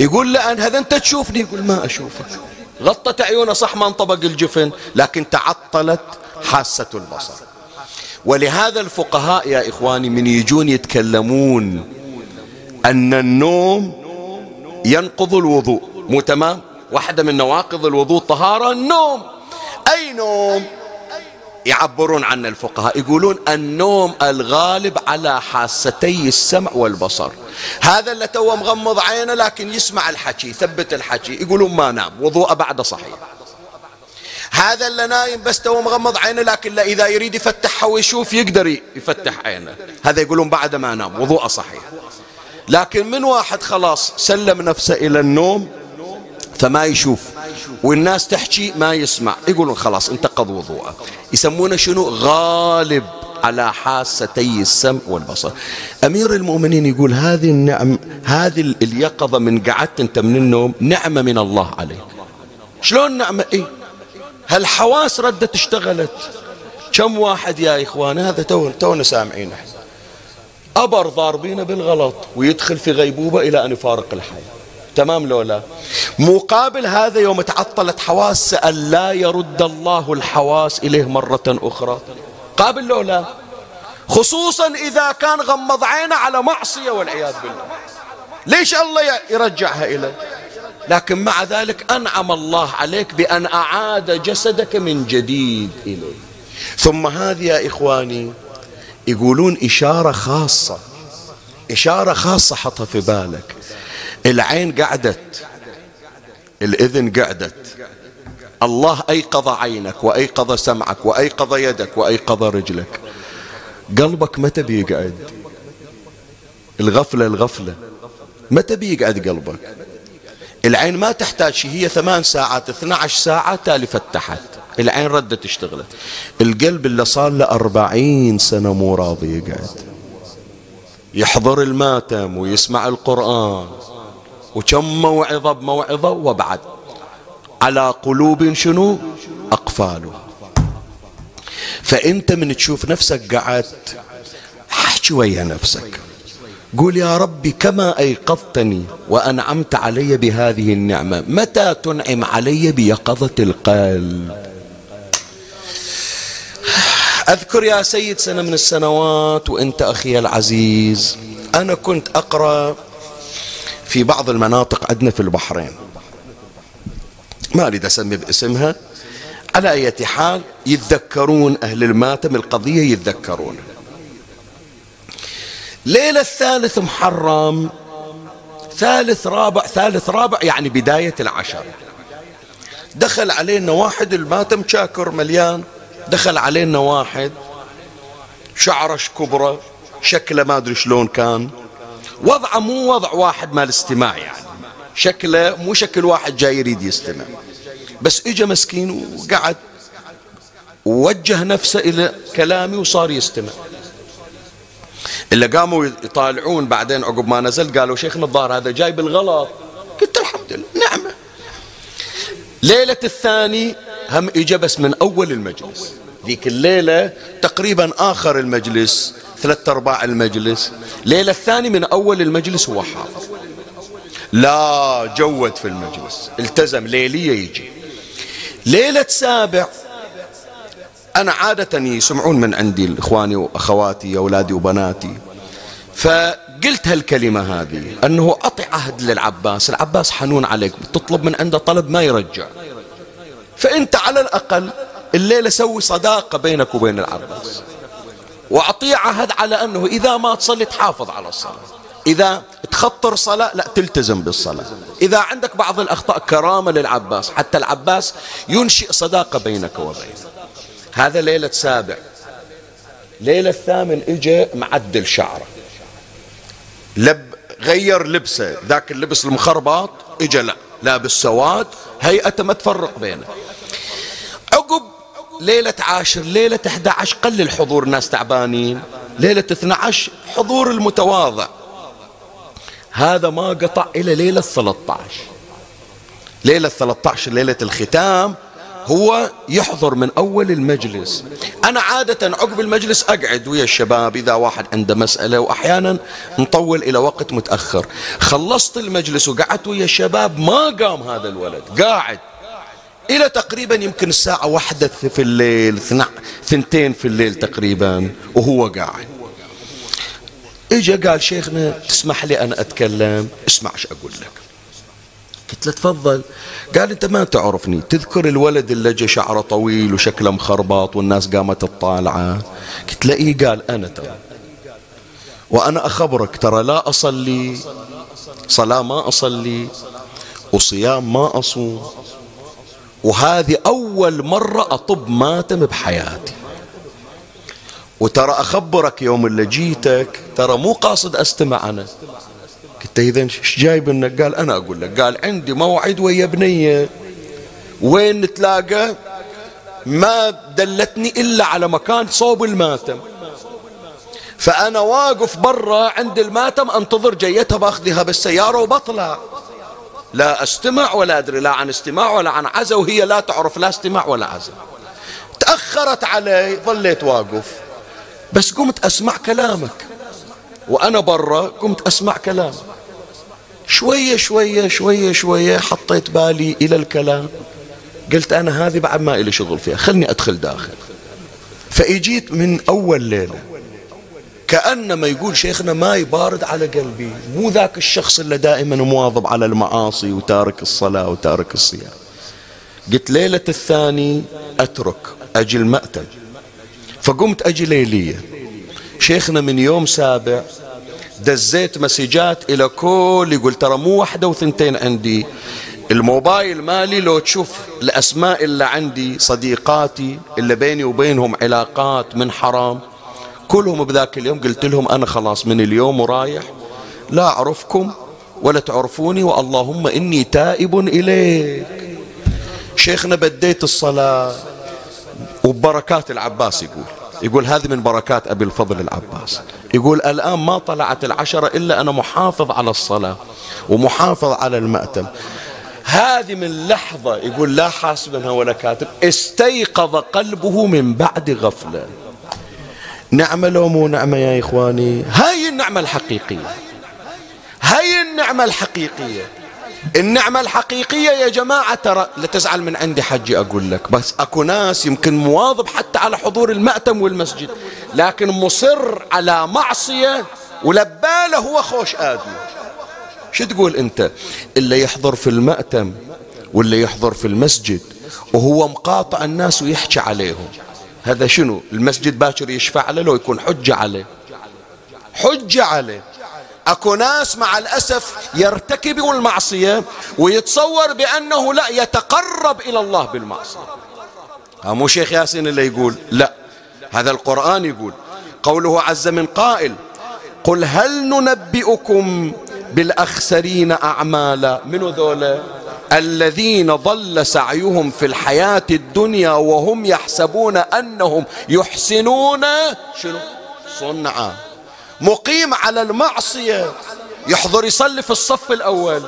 يقول له هذا أنت تشوفني؟ يقول ما أشوفك. غطت عيونه صح ما انطبق الجفن لكن تعطلت حاسة البصر. ولهذا الفقهاء يا إخواني من يجون يتكلمون أن النوم ينقض الوضوء مو تمام؟ واحدة من نواقض الوضوء طهارة النوم. أي نوم؟ يعبرون عن الفقهاء. يقولون النوم الغالب على حاستي السمع والبصر. هذا اللي تو مغمض عينه لكن يسمع الحكي يثبت الحكي. يقولون ما نام وضوء بعده صحيح. هذا اللي نايم بس تو مغمض عينه لكن لا إذا يريد يفتحها ويشوف يقدر يفتح عينه. هذا يقولون بعد ما نام وضوء صحيح. لكن من واحد خلاص سلم نفسه إلى النوم فما يشوف. والناس تحكي ما يسمع. يقولون خلاص انتقض وضوءه. يسمونه شنو؟ غالب على حاستي السمع والبصر. أمير المؤمنين يقول هذه النعم هذه اليقظة من قعدت أنت من النوم نعمة من الله عليك. شلون نعمة؟ إيه. هالحواس ردت اشتغلت. كم واحد يا إخوان؟ هذا تونا تو سامعين. أبر ضاربينه بالغلط ويدخل في غيبوبة إلى أن يفارق الحياة تمام لولا. مقابل هذا يوم تعطلت حواس أن لا يرد الله الحواس إليه مرة أخرى. قابل لولا. خصوصا إذا كان غمض عينه على معصية والعياذ بالله. ليش الله يرجعها إليه لكن مع ذلك أنعم الله عليك بأن أعاد جسدك من جديد إليه. ثم هذه يا إخواني يقولون إشارة خاصة. إشارة خاصة حطها في بالك. العين قعدت الإذن قعدت. الله أيقظ عينك وأيقظ سمعك وأيقظ يدك وأيقظ رجلك. قلبك متى بيقعد؟ الغفلة الغفلة. متى بيقعد قلبك؟ العين ما تحتاج هي ثمان ساعات 12 ساعة تالي فتحت. العين ردت اشتغلت. القلب اللي صار له أربعين سنة مو راضي يقعد. يحضر الماتم ويسمع القرآن. وكم موعظة بموعظة وبعد. على قلوب شنو؟ أقفاله. فأنت من تشوف نفسك قعدت حكي ويا نفسك. قول يا ربي كما أيقظتني وأنعمت علي بهذه النعمة متى تنعم علي بيقظة القلب؟ أذكر يا سيد سنة من السنوات وأنت أخي العزيز أنا كنت أقرأ في بعض المناطق عندنا في البحرين. ما أريد أسمي باسمها. على أي حال يتذكرون أهل الماتم القضية يتذكرون. ليلة الثالث محرم ثالث رابع ثالث رابع يعني بداية العشر. دخل علينا واحد الماتم شاكر مليان. دخل علينا واحد شعرش كبرى شكله ما أدري شلون كان. وضعه مو وضع واحد مال استماع يعني. شكله مو شكل واحد جاي يريد يستمع. بس اجى مسكين وقعد ووجه نفسه إلى كلامي وصار يستمع. اللي قاموا يطالعون بعدين عقب ما نزلت قالوا شيخنا الظاهر هذا جاي بالغلط. قلت الحمد لله نعمة. ليلة الثاني هم إجا بس من أول المجلس. ذيك الليلة تقريبا آخر المجلس ثلاثة أرباع المجلس. ليلة الثاني من أول المجلس هو حاضر. لا جود في المجلس التزم ليلية يجي. ليلة سابع أنا عادة يسمعون من عندي إخواني وأخواتي أولادي وبناتي. فقلت هالكلمة هذه أنه أطع عهد للعباس. العباس حنون عليك تطلب من عنده طلب ما يرجع. فأنت على الأقل الليلة سوي صداقة بينك وبين العباس. وأعطيه عهد على أنه إذا ما تصلي تحافظ على الصلاة. إذا تخطر صلاة لا تلتزم بالصلاة. إذا عندك بعض الأخطاء كرامة للعباس. حتى العباس ينشئ صداقة بينك وبينه. هذا ليلة سابع. ليلة الثامن اجى معدل شعره. لب غير لبسه. ذاك اللبس المخربط اجى لا. لابس سواد هيئته ما تفرق بينه. عقب ليلة عاشر ليلة 11 قل الحضور الناس تعبانين. ليلة 12 حضور المتواضع. هذا ما قطع إلى ليلة 13 ليلة 13 ليلة الختام هو يحضر من أول المجلس. أنا عادة عقب المجلس أقعد ويا الشباب إذا واحد عنده مسألة وأحيانا نطول إلى وقت متأخر. خلصت المجلس وقعدت ويا الشباب ما قام هذا الولد. قاعد. إلى تقريبا يمكن الساعة واحدة في الليل ثنتين في الليل تقريبا وهو قاعد. إجا قال شيخنا تسمح لي أنا أتكلم؟ اسمع إيش أقول لك. قلت له تفضل. قال أنت ما تعرفني. تذكر الولد اللي جا شعره طويل وشكله مخربط والناس قامت تطالعه؟ قلت له إيه؟ قال أنا ترى. وأنا أخبرك ترى لا أصلي صلاة ما أصلي وصيام ما أصوم. وهذه أول مرة أطب ماتم بحياتي. وترى أخبرك يوم اللي جيتك ترى مو قاصد أستمع أنا. قلت إذا إيش جايب انك قال أنا أقول لك قال عندي موعد ويا بنية. وين نتلاقى؟ ما دلتني إلا على مكان صوب الماتم. فأنا واقف برا عند الماتم أنتظر جيتها بأخذها بالسيارة وبطلع. لا استمع ولا أدري لا عن استماع ولا عن عزا وهي لا تعرف لا استماع ولا عزا. تأخرت علي ظليت واقف. بس قمت أسمع كلامك. وأنا برا قمت أسمع كلامك. شوية شوية شوية شوية حطيت بالي إلى الكلام. قلت أنا هذه بعد ما إلي شغل فيها خلني أدخل داخل. فإجيت من أول ليلة. كأنما يقول شيخنا ما يبارد على قلبي. مو ذاك الشخص اللي دائما مواظب على المعاصي وتارك الصلاة وتارك الصيام. قلت ليلة الثاني أترك أجي المأتم فقمت أجي ليلية. شيخنا من يوم سابع دزيت مسجات إلى كل يقول ترى مو واحدة وثنتين عندي. الموبايل مالي لو تشوف الأسماء اللي عندي صديقاتي اللي بيني وبينهم علاقات من حرام. كلهم بذاك اليوم قلت لهم أنا خلاص من اليوم ورايح لا أعرفكم ولا تعرفوني واللهم إني تائب إليك. شيخنا بديت الصلاة وبركات العباس يقول يقول هذه من بركات أبي الفضل العباس. يقول الآن ما طلعت العشرة إلا أنا محافظ على الصلاة ومحافظ على المأتم. هذه من لحظة يقول لا حاسبها ولا كاتب استيقظ قلبه من بعد غفلة. نعمة لو مو نعمة يا إخواني؟ هاي النعمة الحقيقية. هاي النعمة الحقيقية. النعمة الحقيقية يا جماعة ترى لا تزعل من عندي حجي أقول لك بس أكو ناس يمكن مواظب حتى على حضور المأتم والمسجد لكن مصر على معصية ولباله هو خوش آدمي. شو تقول أنت؟ اللي يحضر في المأتم واللي يحضر في المسجد وهو مقاطع الناس ويحكي عليهم. هذا شنو؟ المسجد باكر يشفع له لو يكون حجة عليه. حجة عليه. أكو ناس مع الأسف يرتكب المعصية ويتصور بأنه لا يتقرب إلى الله بالمعصية. مو شيخ ياسين اللي يقول؟ لا. هذا القرآن يقول. قوله عز من قائل قل هل ننبئكم بالأخسرين أعمالا؟ من ذولا؟ الذين ضل سعيهم في الحياة الدنيا وهم يحسبون أنهم يحسنون شنو؟ صنعا. مقيم على المعصية. يحضر يصلي في الصف الأول.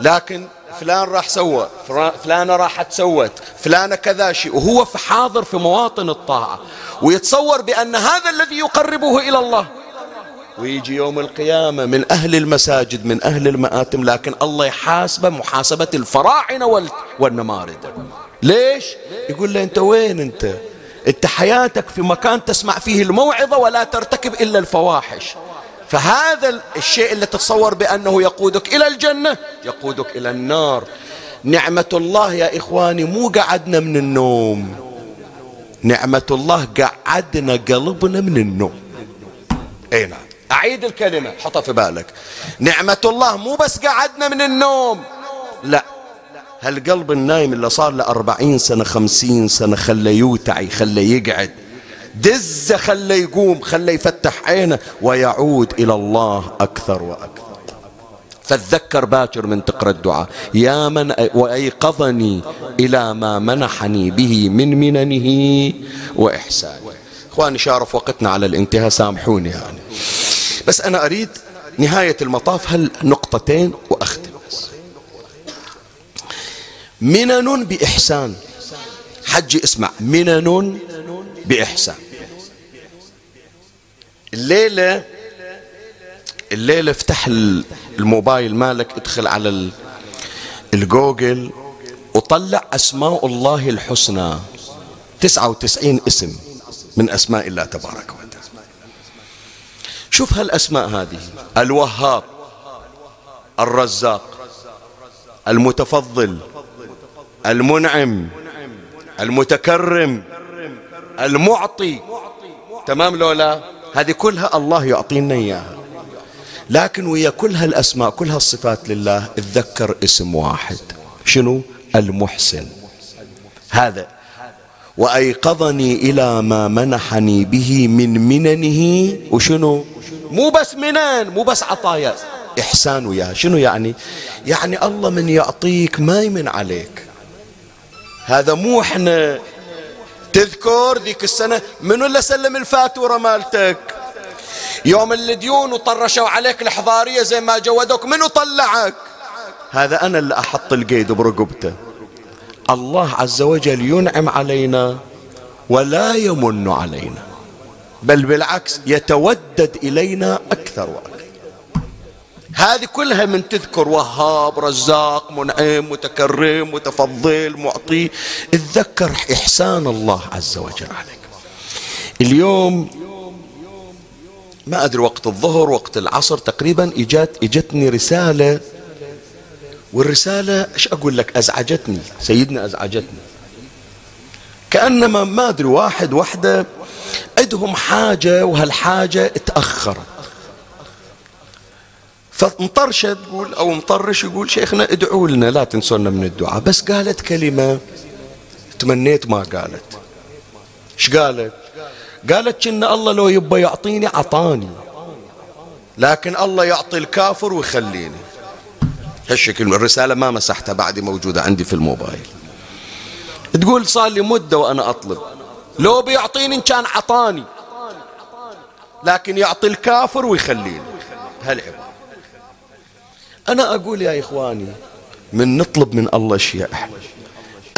لكن فلان راح سوى فلانة راحت سوت فلانة كذا شيء. وهو في حاضر في مواطن الطاعة. ويتصور بأن هذا الذي يقربه إلى الله. ويجي يوم القيامة من أهل المساجد من أهل المآتم لكن الله يحاسبه محاسبة الفراعنة والنمارد. ليش؟ يقول له أنت وين أنت؟ أنت حياتك في مكان تسمع فيه الموعظة ولا ترتكب إلا الفواحش. فهذا الشيء اللي تتصور بأنه يقودك إلى الجنة يقودك إلى النار. نعمة الله يا إخواني مو قعدنا من النوم. نعمة الله قعدنا قلبنا من النوم. أي نعم. أعيد الكلمة. حطها في بالك. نعمة الله مو بس قعدنا من النوم. لا. هالقلب النايم اللي صار له أربعين سنة خمسين سنة خلى يوتعي خلى يقعد. دزة خلى يقوم خلى يفتح عينه ويعود إلى الله أكثر وأكثر. فتذكر باكر من تقرأ الدعاء. يا من وأيقظني إلى ما منحني به من مننه وإحسانه. إخواني شارف وقتنا على الانتهاء سامحوني يعني. بس أنا أريد نهاية المطاف هل نقطتين وأختم؟ منن بإحسان. حجي اسمع منن بإحسان. الليلة الليلة افتح الموبايل مالك ادخل على الجوجل وطلع أسماء الله الحسنى. تسعة وتسعين اسم. من أسماء الله تبارك وتعالى. شوف هالأسماء هذه. الوهاب الرزاق المتفضل المنعم المتكرم المعطي. تمام لولا هذه كلها الله يعطينا إياها. لكن ويا كل هالأسماء كل هالصفات لله اتذكر اسم واحد. شنو؟ المحسن. هذا وأيقظني إلى ما منحني به من مننه. وشنو؟ مو بس منن مو بس عطايا. إحسان وياه. شنو يعني؟ يعني الله من يعطيك ما يمن عليك. هذا مو إحنا. تذكر ذيك السنة؟ منو اللي سلم الفاتورة مالتك؟ يوم الديون وطرشوا عليك الحضارية زي ما جودوك منو طلعك؟ هذا أنا اللي أحط القيد برقبته. الله عز وجل ينعم علينا ولا يمن علينا بل بالعكس يتودد إلينا أكثر وأكثر. هذه كلها من تذكر وهاب رزاق منعم متكرم متفضل معطي. اتذكر إحسان الله عز وجل عليك. اليوم ما أدري وقت الظهر وقت العصر تقريبا إجت إجتني رسالة والرسالة إيش أقول لك؟ أزعجتني. سيدنا أزعجتني. كأنما ما أدري واحد وحدة عندهم حاجة وهالحاجة تأخرت فمطرشة تقول أو مطرش يقول شيخنا ادعوا لنا لا تنسونا من الدعاء. بس قالت كلمة تمنيت ما قالت. إيش قالت؟ قالت إن الله لو يبى يعطيني عطاني. لكن الله يعطي الكافر ويخليني. هالشكل الرسالة ما مسحتها بعدي موجودة عندي في الموبايل. تقول صار لي مدة وأنا أطلب. لو بيعطيني إن كان عطاني. لكن يعطي الكافر ويخليني. هالعبارة أنا أقول يا إخواني من نطلب من الله شيء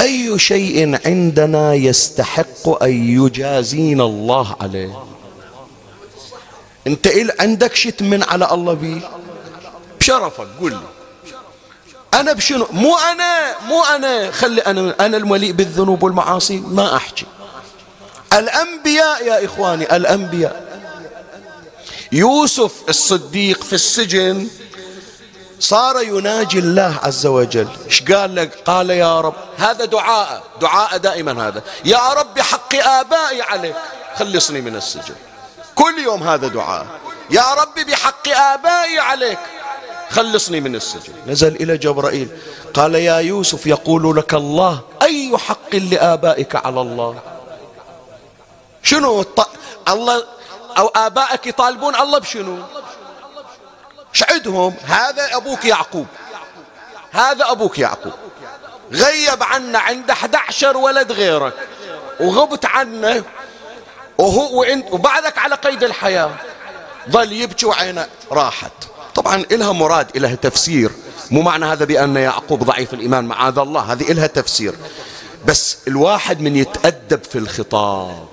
أي شيء عندنا يستحق أن يجازينا الله عليه؟ أنت عندك شيء تمن على الله به بشرفك قل لي. أنا بشنو؟ مو أنا مو أنا. خلي أنا أنا المليء بالذنوب والمعاصي. ما أحكي. الأنبياء يا إخواني الأنبياء. يوسف الصديق في السجن صار يناجي الله عز وجل. إيش قال لك؟ قال يا رب هذا دعاء. دعاء دائما هذا. يا رب بحق آبائي عليك. خلصني من السجن. كل يوم هذا دعاء. يا رب بحق آبائي عليك. خلصني من السجن. نزل إلى جبرائيل. قال يا يوسف يقول لك الله أي حق لآبائك على الله؟ شنو الط... الله أو آبائك يطالبون الله بشنو؟ شعدهم. هذا أبوك يعقوب. هذا أبوك يعقوب. غيب عنا عند 11 ولد غيرك وغبت عنه وهو وبعدك على قيد الحياة. ظل يبكي وعينه راحت. طبعا إلها مراد إلها تفسير. مو معنى هذا بأن يعقوب ضعيف الإيمان معاذ الله هذه إلها تفسير. بس الواحد من يتأدب في الخطاب.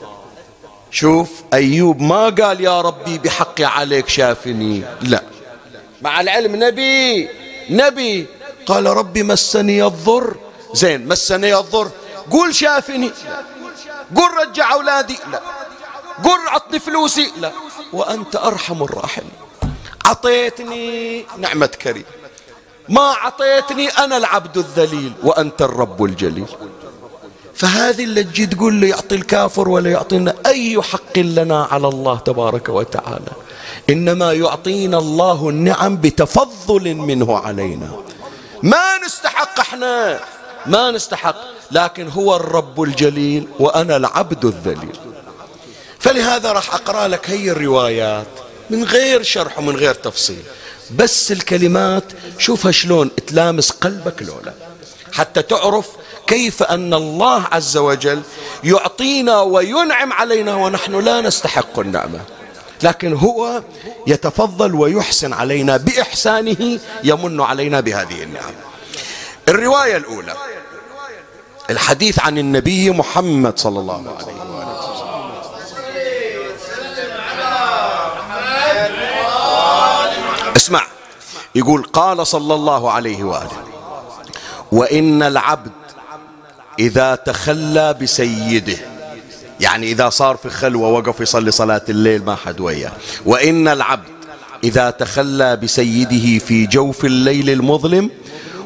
شوف أيوب ما قال يا ربي بحقي عليك شافني. لا. مع العلم نبي نبي. قال ربي مسني الضر. زين مسني الضر. قول شافني. قل رجع أولادي. لا. قل عطني فلوسي. لا. وأنت أرحم الراحمين. عطيتني نعمة كريم. ما عطيتني أنا العبد الذليل وأنت الرب الجليل. فهذه اللي تجي تقول لي يعطي الكافر ولا يعطينا أي حق لنا على الله تبارك وتعالى. إنما يعطينا الله النعم بتفضل منه علينا. ما نستحق إحنا. ما نستحق. لكن هو الرب الجليل وأنا العبد الذليل. فلهذا راح أقرأ لك هي الروايات. من غير شرح ومن غير تفصيل. بس الكلمات شوفها شلون تلامس قلبك لولا. حتى تعرف كيف أن الله عز وجل يعطينا وينعم علينا ونحن لا نستحق النعمة. لكن هو يتفضل ويحسن علينا بإحسانه يمن علينا بهذه النعم الرواية الأولى الحديث عن النبي محمد صلى الله عليه وسلم. اسمع. يقول قال صلى الله عليه وآله وإن العبد إذا تخلى بسيده يعني إذا صار في خلوة وقف يصلي صلاة الليل ما حد وياه وإن العبد إذا تخلى بسيده في جوف الليل المظلم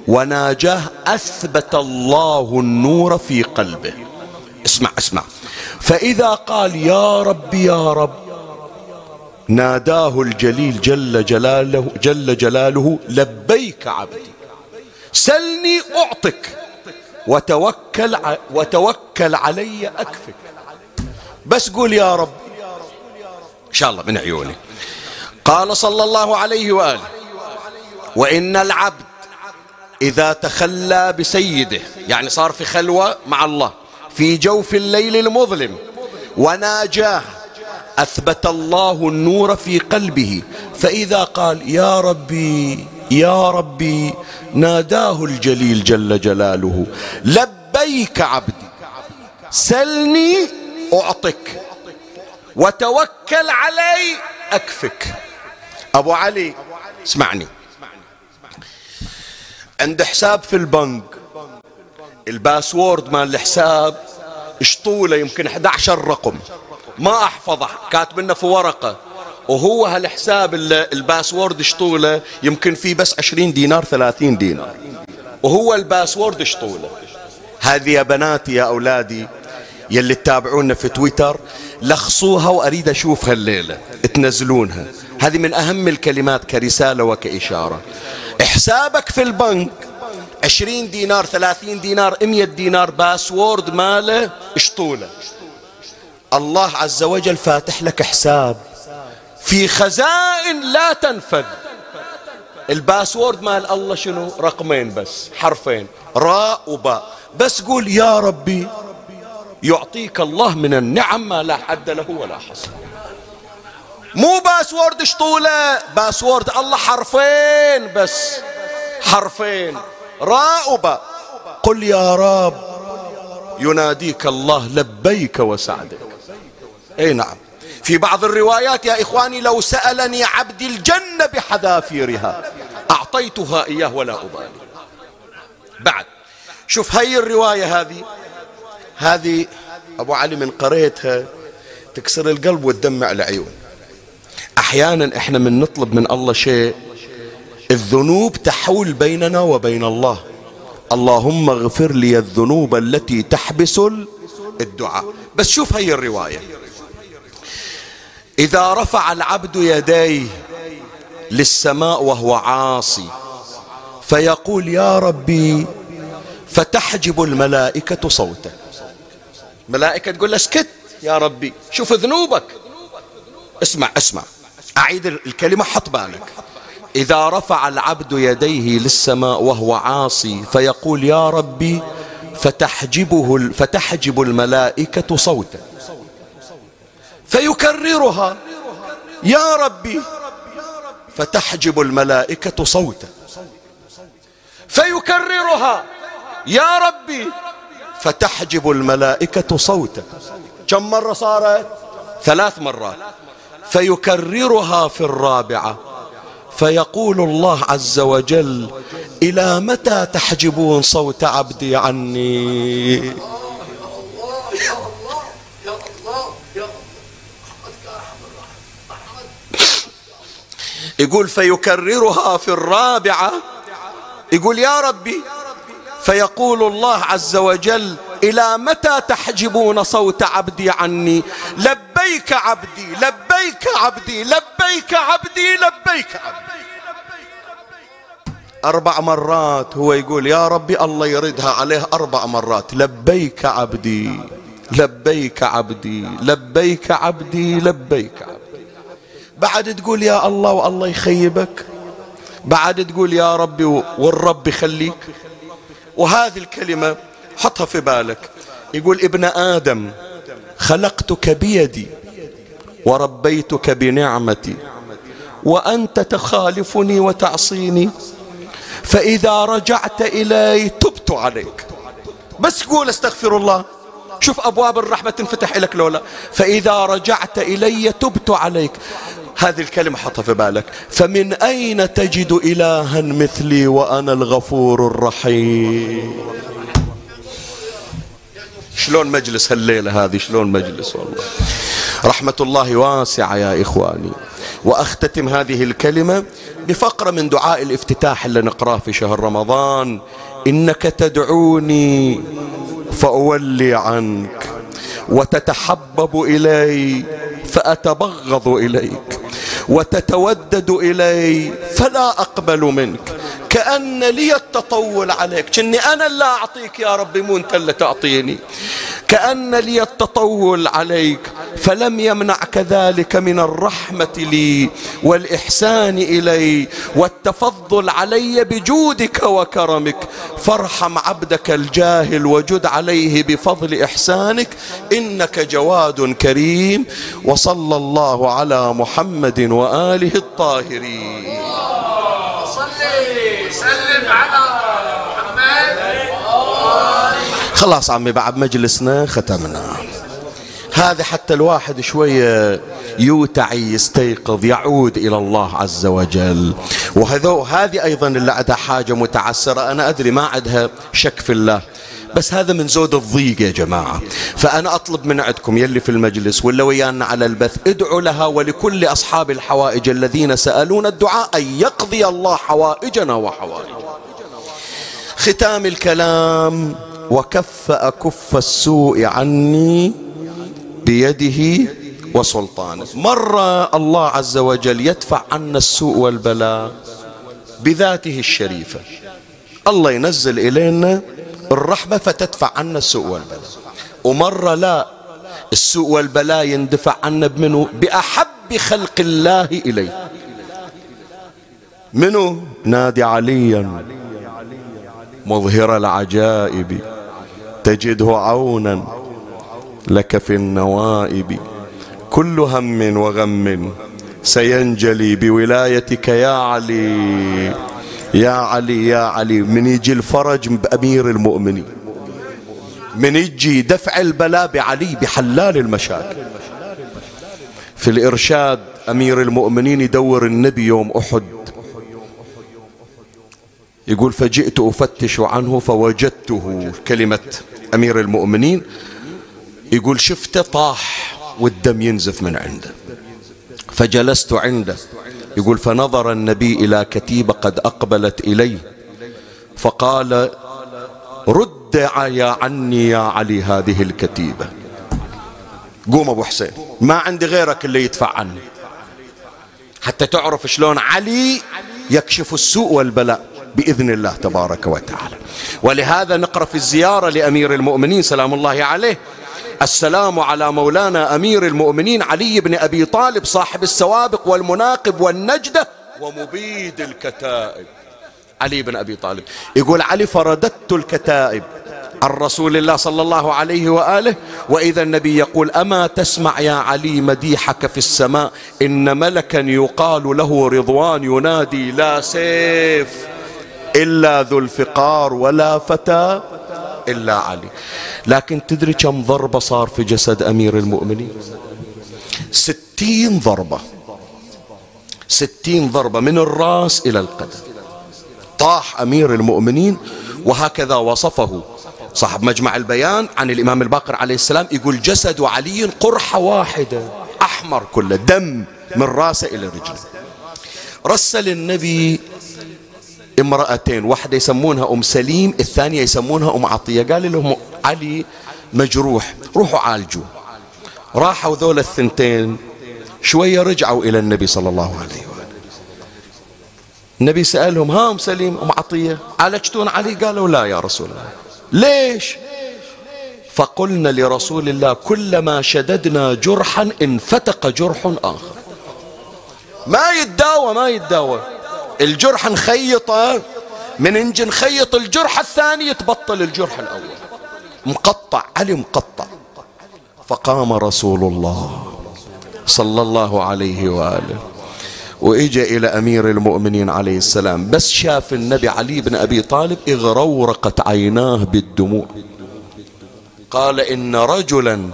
وناجاه أثبت الله النور في قلبه. اسمع اسمع. فإذا قال يا رب يا رب ناداه الجليل جل جلاله جل جلاله لبيك عبدي. سلني أعطك وتوكل وتوكل علي أكفك. بس قول يا رب. إن شاء الله من عيوني. قال صلى الله عليه وآله وإن العبد إذا تخلى بسيده يعني صار في خلوة مع الله في جوف الليل المظلم وناجاه أثبت الله النور في قلبه فإذا قال يا ربي يا ربي ناداه الجليل جل جلاله لبيك عبدي سلني أعطك وتوكل علي أكفك. أبو علي اسمعني. عند حساب في البنك الباسورد مال الحساب اشطوله يمكن 11 رقم. ما أحفظه. كاتب لنا في ورقة. وهو هالحساب ال password شطوله. يمكن فيه بس عشرين دينار ثلاثين دينار. وهو ال password شطوله. هذه يا بناتي يا أولادي يلي تتابعونا في تويتر لخصوها وأريد أشوفها الليلة تنزلونها. هذه من أهم الكلمات كرسالة وكإشارة. حسابك في البنك. عشرين دينار ثلاثين دينار مية دينار password ماله اشطوله الله عز وجل فاتح لك حساب. في خزائن لا تنفد ال password مال الله شنو؟ رقمين بس حرفين راء وباء. بس قول يا ربي يعطيك الله من النعم ما لا حد له ولا حصر. مو password شطوله password الله حرفين بس حرفين راء وباء. قل يا رب يناديك الله لبيك وسعدك. إي نعم. في بعض الروايات يا إخواني لو سألني عبدي الجنة بحذافيرها أعطيتها إياه ولا أبالي. بعد. شوف هي الرواية هذه هذه أبو علي من قريتها تكسر القلب وتدمع العيون. أحيانا إحنا من نطلب من الله شيء الذنوب تحول بيننا وبين الله. اللهم اغفر لي الذنوب التي تحبس الدعاء. بس شوف هي الرواية. إذا رفع العبد يديه للسماء وهو عاصي فيقول يا ربي فتحجب الملائكة صوته. ملائكة تقول له اسكت يا ربي شوف ذنوبك. اسمع اسمع. أعيد الكلمة حط بالك. إذا رفع العبد يديه للسماء وهو عاصي فيقول يا ربي فتحجبه فتحجب الملائكة صوته. فيكررها. يا ربي. فتحجب الملائكة صوته فيكررها. يا ربي. فتحجب الملائكة صوته كم مرة صارت؟ ثلاث مرات. فيكررها في الرابعة. فيقول الله عز وجل إلى متى تحجبون صوت عبدي عني؟ يقول فيكررها في الرابعة. يقول يا ربي فيقول الله عز وجل إلى متى تحجبون صوت عبدي عني؟ لبيك عبدي لبيك عبدي لبيك عبدي لبيك عبدي. أربع مرات هو يقول يا ربي الله يردها عليه أربع مرات. لبيك عبدي لبيك عبدي لبيك عبدي لبيك عبدي. بعد تقول يا الله والله يخيبك. بعد تقول يا ربي والرب يخليك. وهذه الكلمة حطها في بالك. يقول ابن آدم خلقتك بيدي وربيتك بنعمتي وأنت تخالفني وتعصيني فإذا رجعت إلي تبت عليك. بس قول استغفر الله. شوف أبواب الرحمة تنفتح لك لولا. فإذا رجعت إلي تبت عليك. هذه الكلمة حطها في بالك. فمن أين تجد إلها مثلي وأنا الغفور الرحيم؟ شلون مجلس هالليلة هذه؟ شلون مجلس والله؟ رحمة الله واسعة يا إخواني. وأختتم هذه الكلمة بفقرة من دعاء الافتتاح اللي نقرأه في شهر رمضان. إنك تدعوني فأولي عنك وتتحبب إلي فأتبغض إليك وتتودد إلي فلا أقبل منك كأن لي التطول عليك. كني أنا اللي أعطيك يا ربي مو أنت اللي تعطيني. كأن لي التطول عليك فلم يمنع كذلك من الرحمة لي والإحسان إلي. والتفضل علي بجودك وكرمك. فارحم عبدك الجاهل وجد عليه بفضل إحسانك. إنك جواد كريم. وصلى الله على محمد وآله الطاهرين سلم على محمد خلاص عمي بعد مجلسنا ختمنا. هذا حتى الواحد شوية يوتعي يستيقظ يعود إلى الله عز وجل. وهذا هذه أيضا اللي عندها حاجة متعسرة أنا أدري ما عندها شك في الله. بس هذا من زود الضيق يا جماعة. فأنا أطلب من عندكم يلي في المجلس ولا ويانا على البث ادعوا لها ولكل أصحاب الحوائج الذين سألون الدعاء أن يقضي الله حوائجنا وحوائج. ختام الكلام. وكف أكف السوء عني بيده وسلطانه. مرة الله عز وجل يدفع عنا السوء والبلاء بذاته الشريفة. الله ينزل إلينا الرحمة فتدفع عنا السوء والبلاء. ومرة لا السوء والبلاء يندفع عنا بمنه بأحب خلق الله إليه. منو؟ نادي عليا. مظهر العجائب. تجده عونا لك في النوائب. كل هم وغم سينجلي بولايتك يا علي. يا علي يا علي. من يجي الفرج بأمير المؤمنين. من يجي دفع البلاء بعلي بحلال المشاكل. في الإرشاد أمير المؤمنين يدور النبي يوم أحد. يقول فجئت أفتش عنه فوجدته. كلمة أمير المؤمنين يقول شفته طاح والدم ينزف من عنده. فجلست عنده. يقول فنظر النبي إلى كتيبة قد أقبلت إليه فقال رد يا عني يا علي هذه الكتيبة. قوم أبو حسين ما عندي غيرك اللي يدفع عني. حتى تعرف شلون علي يكشف السوء والبلاء. بإذن الله تبارك وتعالى. ولهذا نقرأ في الزيارة لأمير المؤمنين سلام الله عليه. السلام على مولانا أمير المؤمنين علي بن أبي طالب صاحب السوابق والمناقب والنجدة ومبيد الكتائب. علي بن أبي طالب. يقول علي فرددت الكتائب عن رسول الله صلى الله عليه وآله وإذا النبي يقول أما تسمع يا علي مديحك في السماء إن ملكا يقال له رضوان ينادي لا سيف. إلا ذو الفقار ولا فتى إلا علي. لكن تدري كم ضربة صار في جسد أمير المؤمنين؟ ستين ضربة. ستين ضربة من الراس إلى القدم. طاح أمير المؤمنين وهكذا وصفه صاحب مجمع البيان عن الإمام الباقر عليه السلام يقول جسد علي قرحة واحدة أحمر كله دم من راسه إلى رجله. رسل النبي امرأتين. واحدة يسمونها أم سليم الثانية يسمونها أم عطية. قال لهم علي مجروح روحوا عالجوا. راحوا ذول الثنتين شوية رجعوا إلى النبي صلى الله عليه وآله. النبي سألهم ها أم سليم أم عطية عالجتون علي؟ قالوا لا يا رسول الله. ليش؟ فقلنا لرسول الله كلما شددنا جرحا انفتق جرح آخر. ما يتداوى ما يتداوى. الجرح نخيطه من انجي نخيط الجرح الثاني يتبطل الجرح الأول. مقطع علي مقطع. فقام رسول الله صلى الله عليه وآله. وإجا إلى أمير المؤمنين عليه السلام. بس شاف النبي علي بن أبي طالب اغرورقت عيناه بالدموع. قال إن رجلا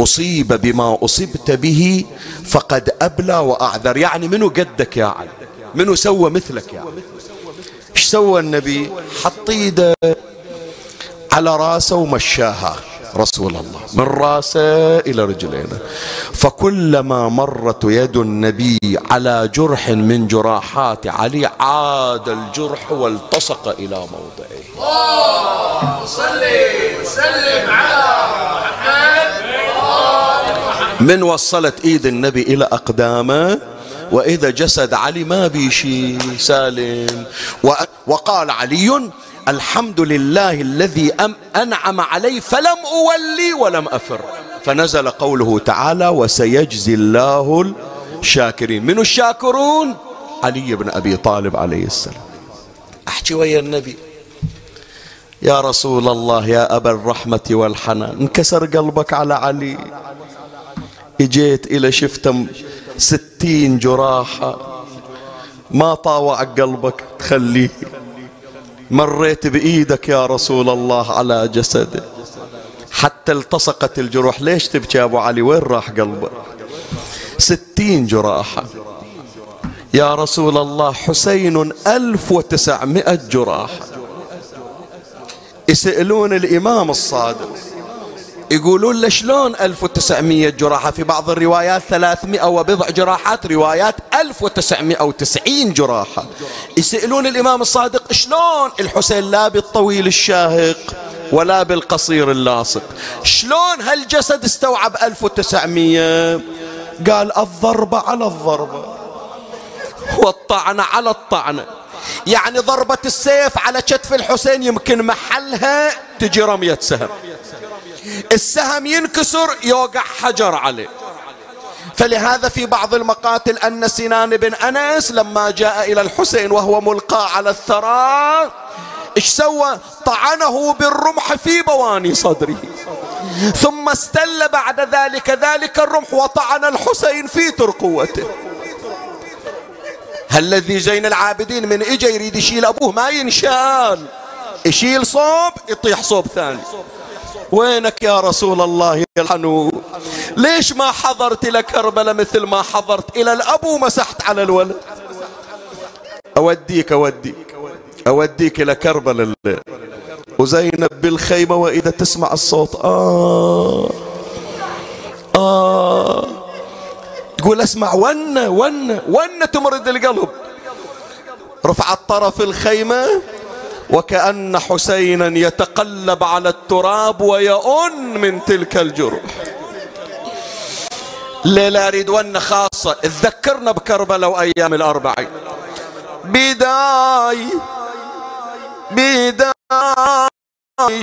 أصيب بما أصبت به فقد أبلى وأعذر. يعني منو قدك يا علي؟ منو سوى مثلك يا علي إيش سوى النبي؟ حط ايده على راسه ومشاها. رسول الله. من راسه إلى رجلينه فكلما مرت يد النبي على جرح من جراحات علي عاد الجرح والتصق إلى موضعه. صلي وسلم على من وصلت إيد النبي إلى أقدامه؟ وإذا جسد علي ما بيشي سالم. وقال علي الحمد لله الذي أنعم علي فلم أولي ولم أفر. فنزل قوله تعالى وسيجزي الله الشاكرين. من الشاكرون؟ علي بن أبي طالب عليه السلام. أحكي ويا النبي. يا رسول الله يا أبا الرحمة والحنان انكسر قلبك على علي. إجيت إلى شفتم ستين جراحة. ما طاوع قلبك تخليه. مريت بإيدك يا رسول الله على جسده حتى التصقت الجروح. ليش تبكي أبو علي؟ وين راح قلبك؟ ستين جراحة. يا رسول الله حسين ألف وتسعمائة جراحة. يسألون الإمام الصادق. يقولون له شلون 1900 جراحة؟ في بعض الروايات 300 وبضع جراحات روايات 1990 جراحة. يسألون الإمام الصادق شلون الحسين لا بالطويل الشاهق ولا بالقصير اللاصق؟ شلون هالجسد استوعب 1900 قال الضربة على الضربة والطعنة على الطعنة يعني ضربة السيف على كتف الحسين يمكن محلها تجي رمية سهم. السهم ينكسر يوقع حجر عليه. فلهذا في بعض المقاتل أن سنان بن أنس لما جاء إلى الحسين وهو ملقى على الثرى إيش سوى؟ طعنه بالرمح في بواني صدره. ثم استل بعد ذلك ذلك الرمح وطعن الحسين في ترقوته الذي زين العابدين من إجا يريد يشيل أبوه ما ينشال. يشيل صوب يطيح صوب ثاني. وينك يا رسول الله الحنون ليش ما حضرت إلى كربلاء مثل ما حضرت إلى الأب ومسحت على الولد؟ أوديك أوديك أوديك إلى كربلاء وزينب بالخيمة وإذا تسمع الصوت آه آه. تقول اسمع ون ون ون تمرد القلب. رفعت طرف الخيمة. وكأن حسينا يتقلب على التراب ويؤن من تلك الجروح. ليلة أريد ون خاصة تذكرنا بكربلاء وأيام الأربعين. بداي بداي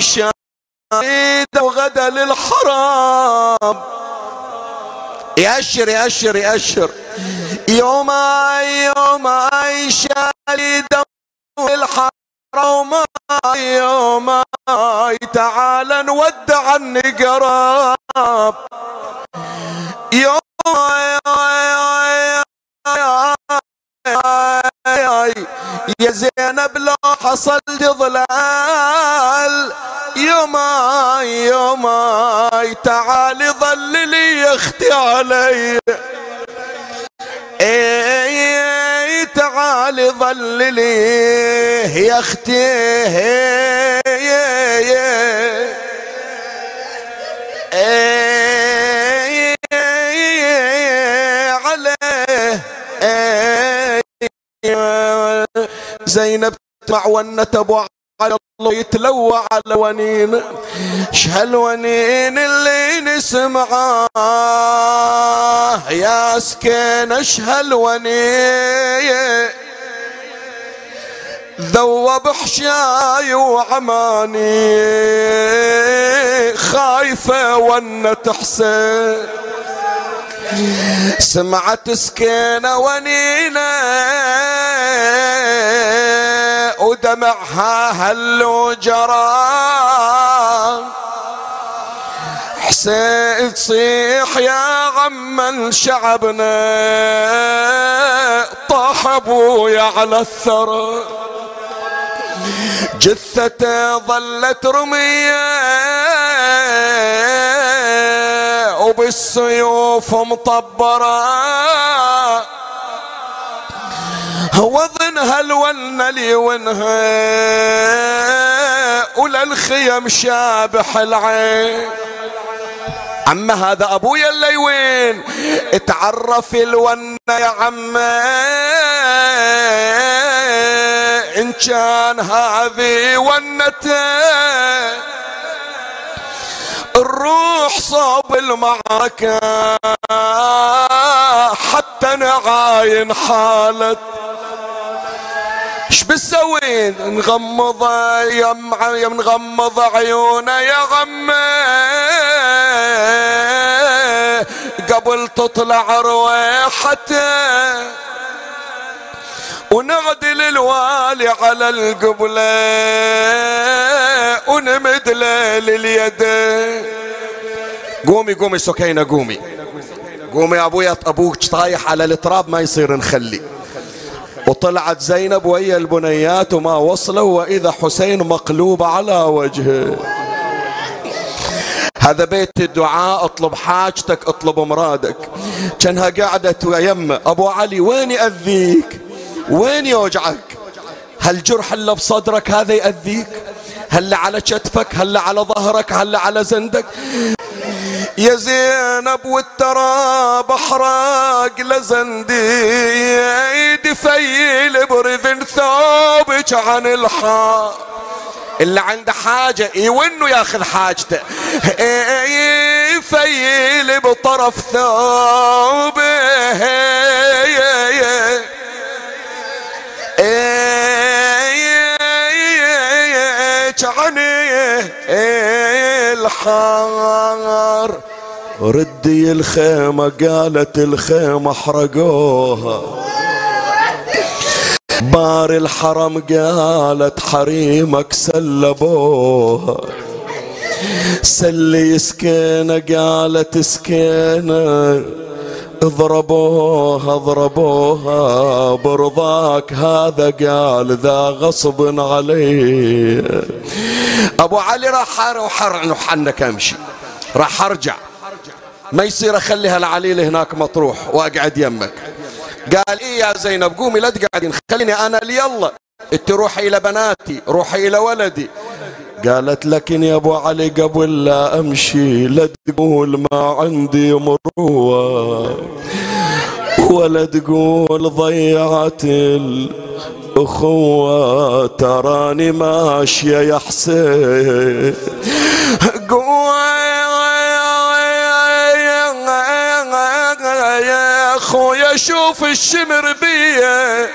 شهيد وغدا للحرام يأشر يأشر يأشر. يوم يوم عيشة لدم يوم يوماي تعال نودع النقراب. يوماي يا زينب لو حصل ظلال يوماي يوماي تعالي ظللي يا أختي علي. إيه تعالي ظللي يا أختي زينب تسمع ونة ابو على الله يتلوى على ونين. شهالونين اللي نسمعه. يا سكين اشهالونين ذوب حشاي وعماني خايفة ونة حسين سمعت سكينة ونينة ودمعها هل وجرى. حسين تصيح يا عم شعبنا. طاح ابويا على الثرى. جثته ظلت رمية. وبالسيوف مطبرة. وظنها الون لي ونها. وللخيم شابح العين. عم هذا أبويا اللي وين اتعرف الون يا عم. إن كان هذه ونته الروح صوب المعركة حتى نعاين حالت إيش بتسوي؟ نغمض يا يا نغمض عيونه يا غم تطلع رويحته. ونغدل الوالي على القبلة ونمد لليد. قومي قومي سكينة قومي. قومي أبويا أبوك طايح على التراب ما يصير نخلي. وطلعت زينب ويا البنيات وما وصلوا وإذا حسين مقلوب على وجهه. هذا بيت الدعاء اطلب حاجتك اطلب مرادك. كأنها قاعدة يم أبو علي وين يأذيك؟ وين يوجعك؟ هل جرح اللي بصدرك هذا يأذيك؟ هل على كتفك؟ هل على ظهرك؟ هل على زندك؟ يا زينب والتراب احرق لزندي دفيل برذن ثوبك عن الحار اللي عنده حاجة. يونو ياخذ حاجته. يفيل بطرف ثوبه. الحار. ردي الخيمة قالت الخيمة احرقوها. بار الحرم قالت حريمك سلبوها سلي سكينة قالت سكينة اضربوها اضربوها. برضاك هذا قال ذا غصب علي أبو علي راح وحر حنك أمشي. راح أرجع. ما يصير أخليها العليل هناك مطروح واقعد يمك. قال إيه يا زينب؟ قومي لا تقعدين خليني أنا ليلا إنت روحي إلى بناتي روحي إلى ولدي. قالت لكن يا أبو علي قبل لا أمشي لا تقول ما عندي مروة ولا تقول ضيعت الأخوة. تراني ماشية يا حسين. يا اخويا شوف الشمر بيه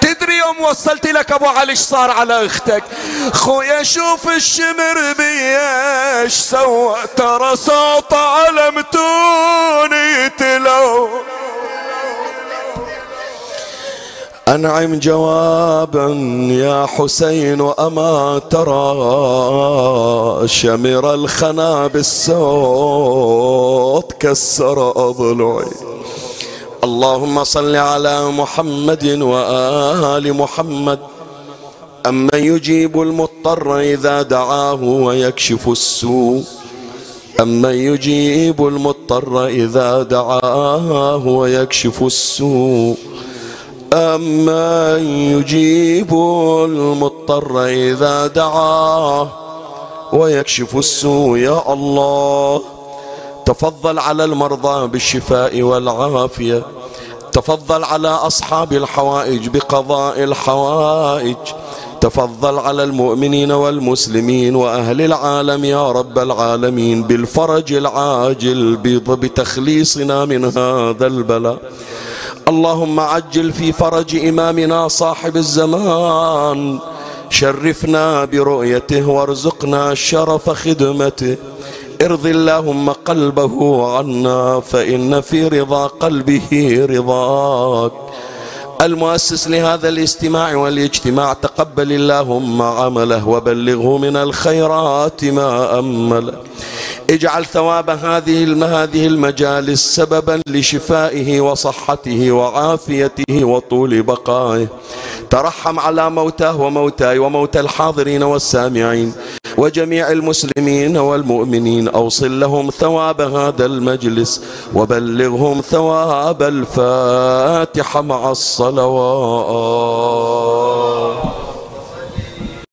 تدري يوم وصلت لك أبو علي إيش صار على أختك؟ خويا شوف الشمر بيش سوى؟ ترى صوت على متوني تلو. أنعم جوابا يا حسين أما ترى شمر الخنا بالسوط كسر أضلعي. اللهم صل على محمد وآل محمد. أمن يجيب المضطر إذا دعاه ويكشف السوء. أمن يجيب المضطر إذا دعاه ويكشف السوء. أمن يجيب المضطر إذا دعاه ويكشف السوء يا الله تفضل على المرضى بالشفاء والعافية تفضل على أصحاب الحوائج بقضاء الحوائج تفضل على المؤمنين والمسلمين واهل العالم يا رب العالمين بالفرج العاجل بتخليصنا من هذا البلاء اللهم عجل في فرج إمامنا صاحب الزمان. شرفنا برؤيته وارزقنا شرف خدمته. ارض اللهم قلبه عنا فإن في رضا قلبه رضاك. المؤسس لهذا الاستماع والاجتماع تقبل اللهم عمله وبلغه من الخيرات ما أمل اجعل ثواب هذه هذه المجالس سببا لشفائه وصحته وعافيته وطول بقائه. ترحم على موتاه وموتاي وموتى الحاضرين والسامعين وجميع المسلمين والمؤمنين. أوصل لهم ثواب هذا المجلس وبلغهم ثواب الفاتحة مع الصلوات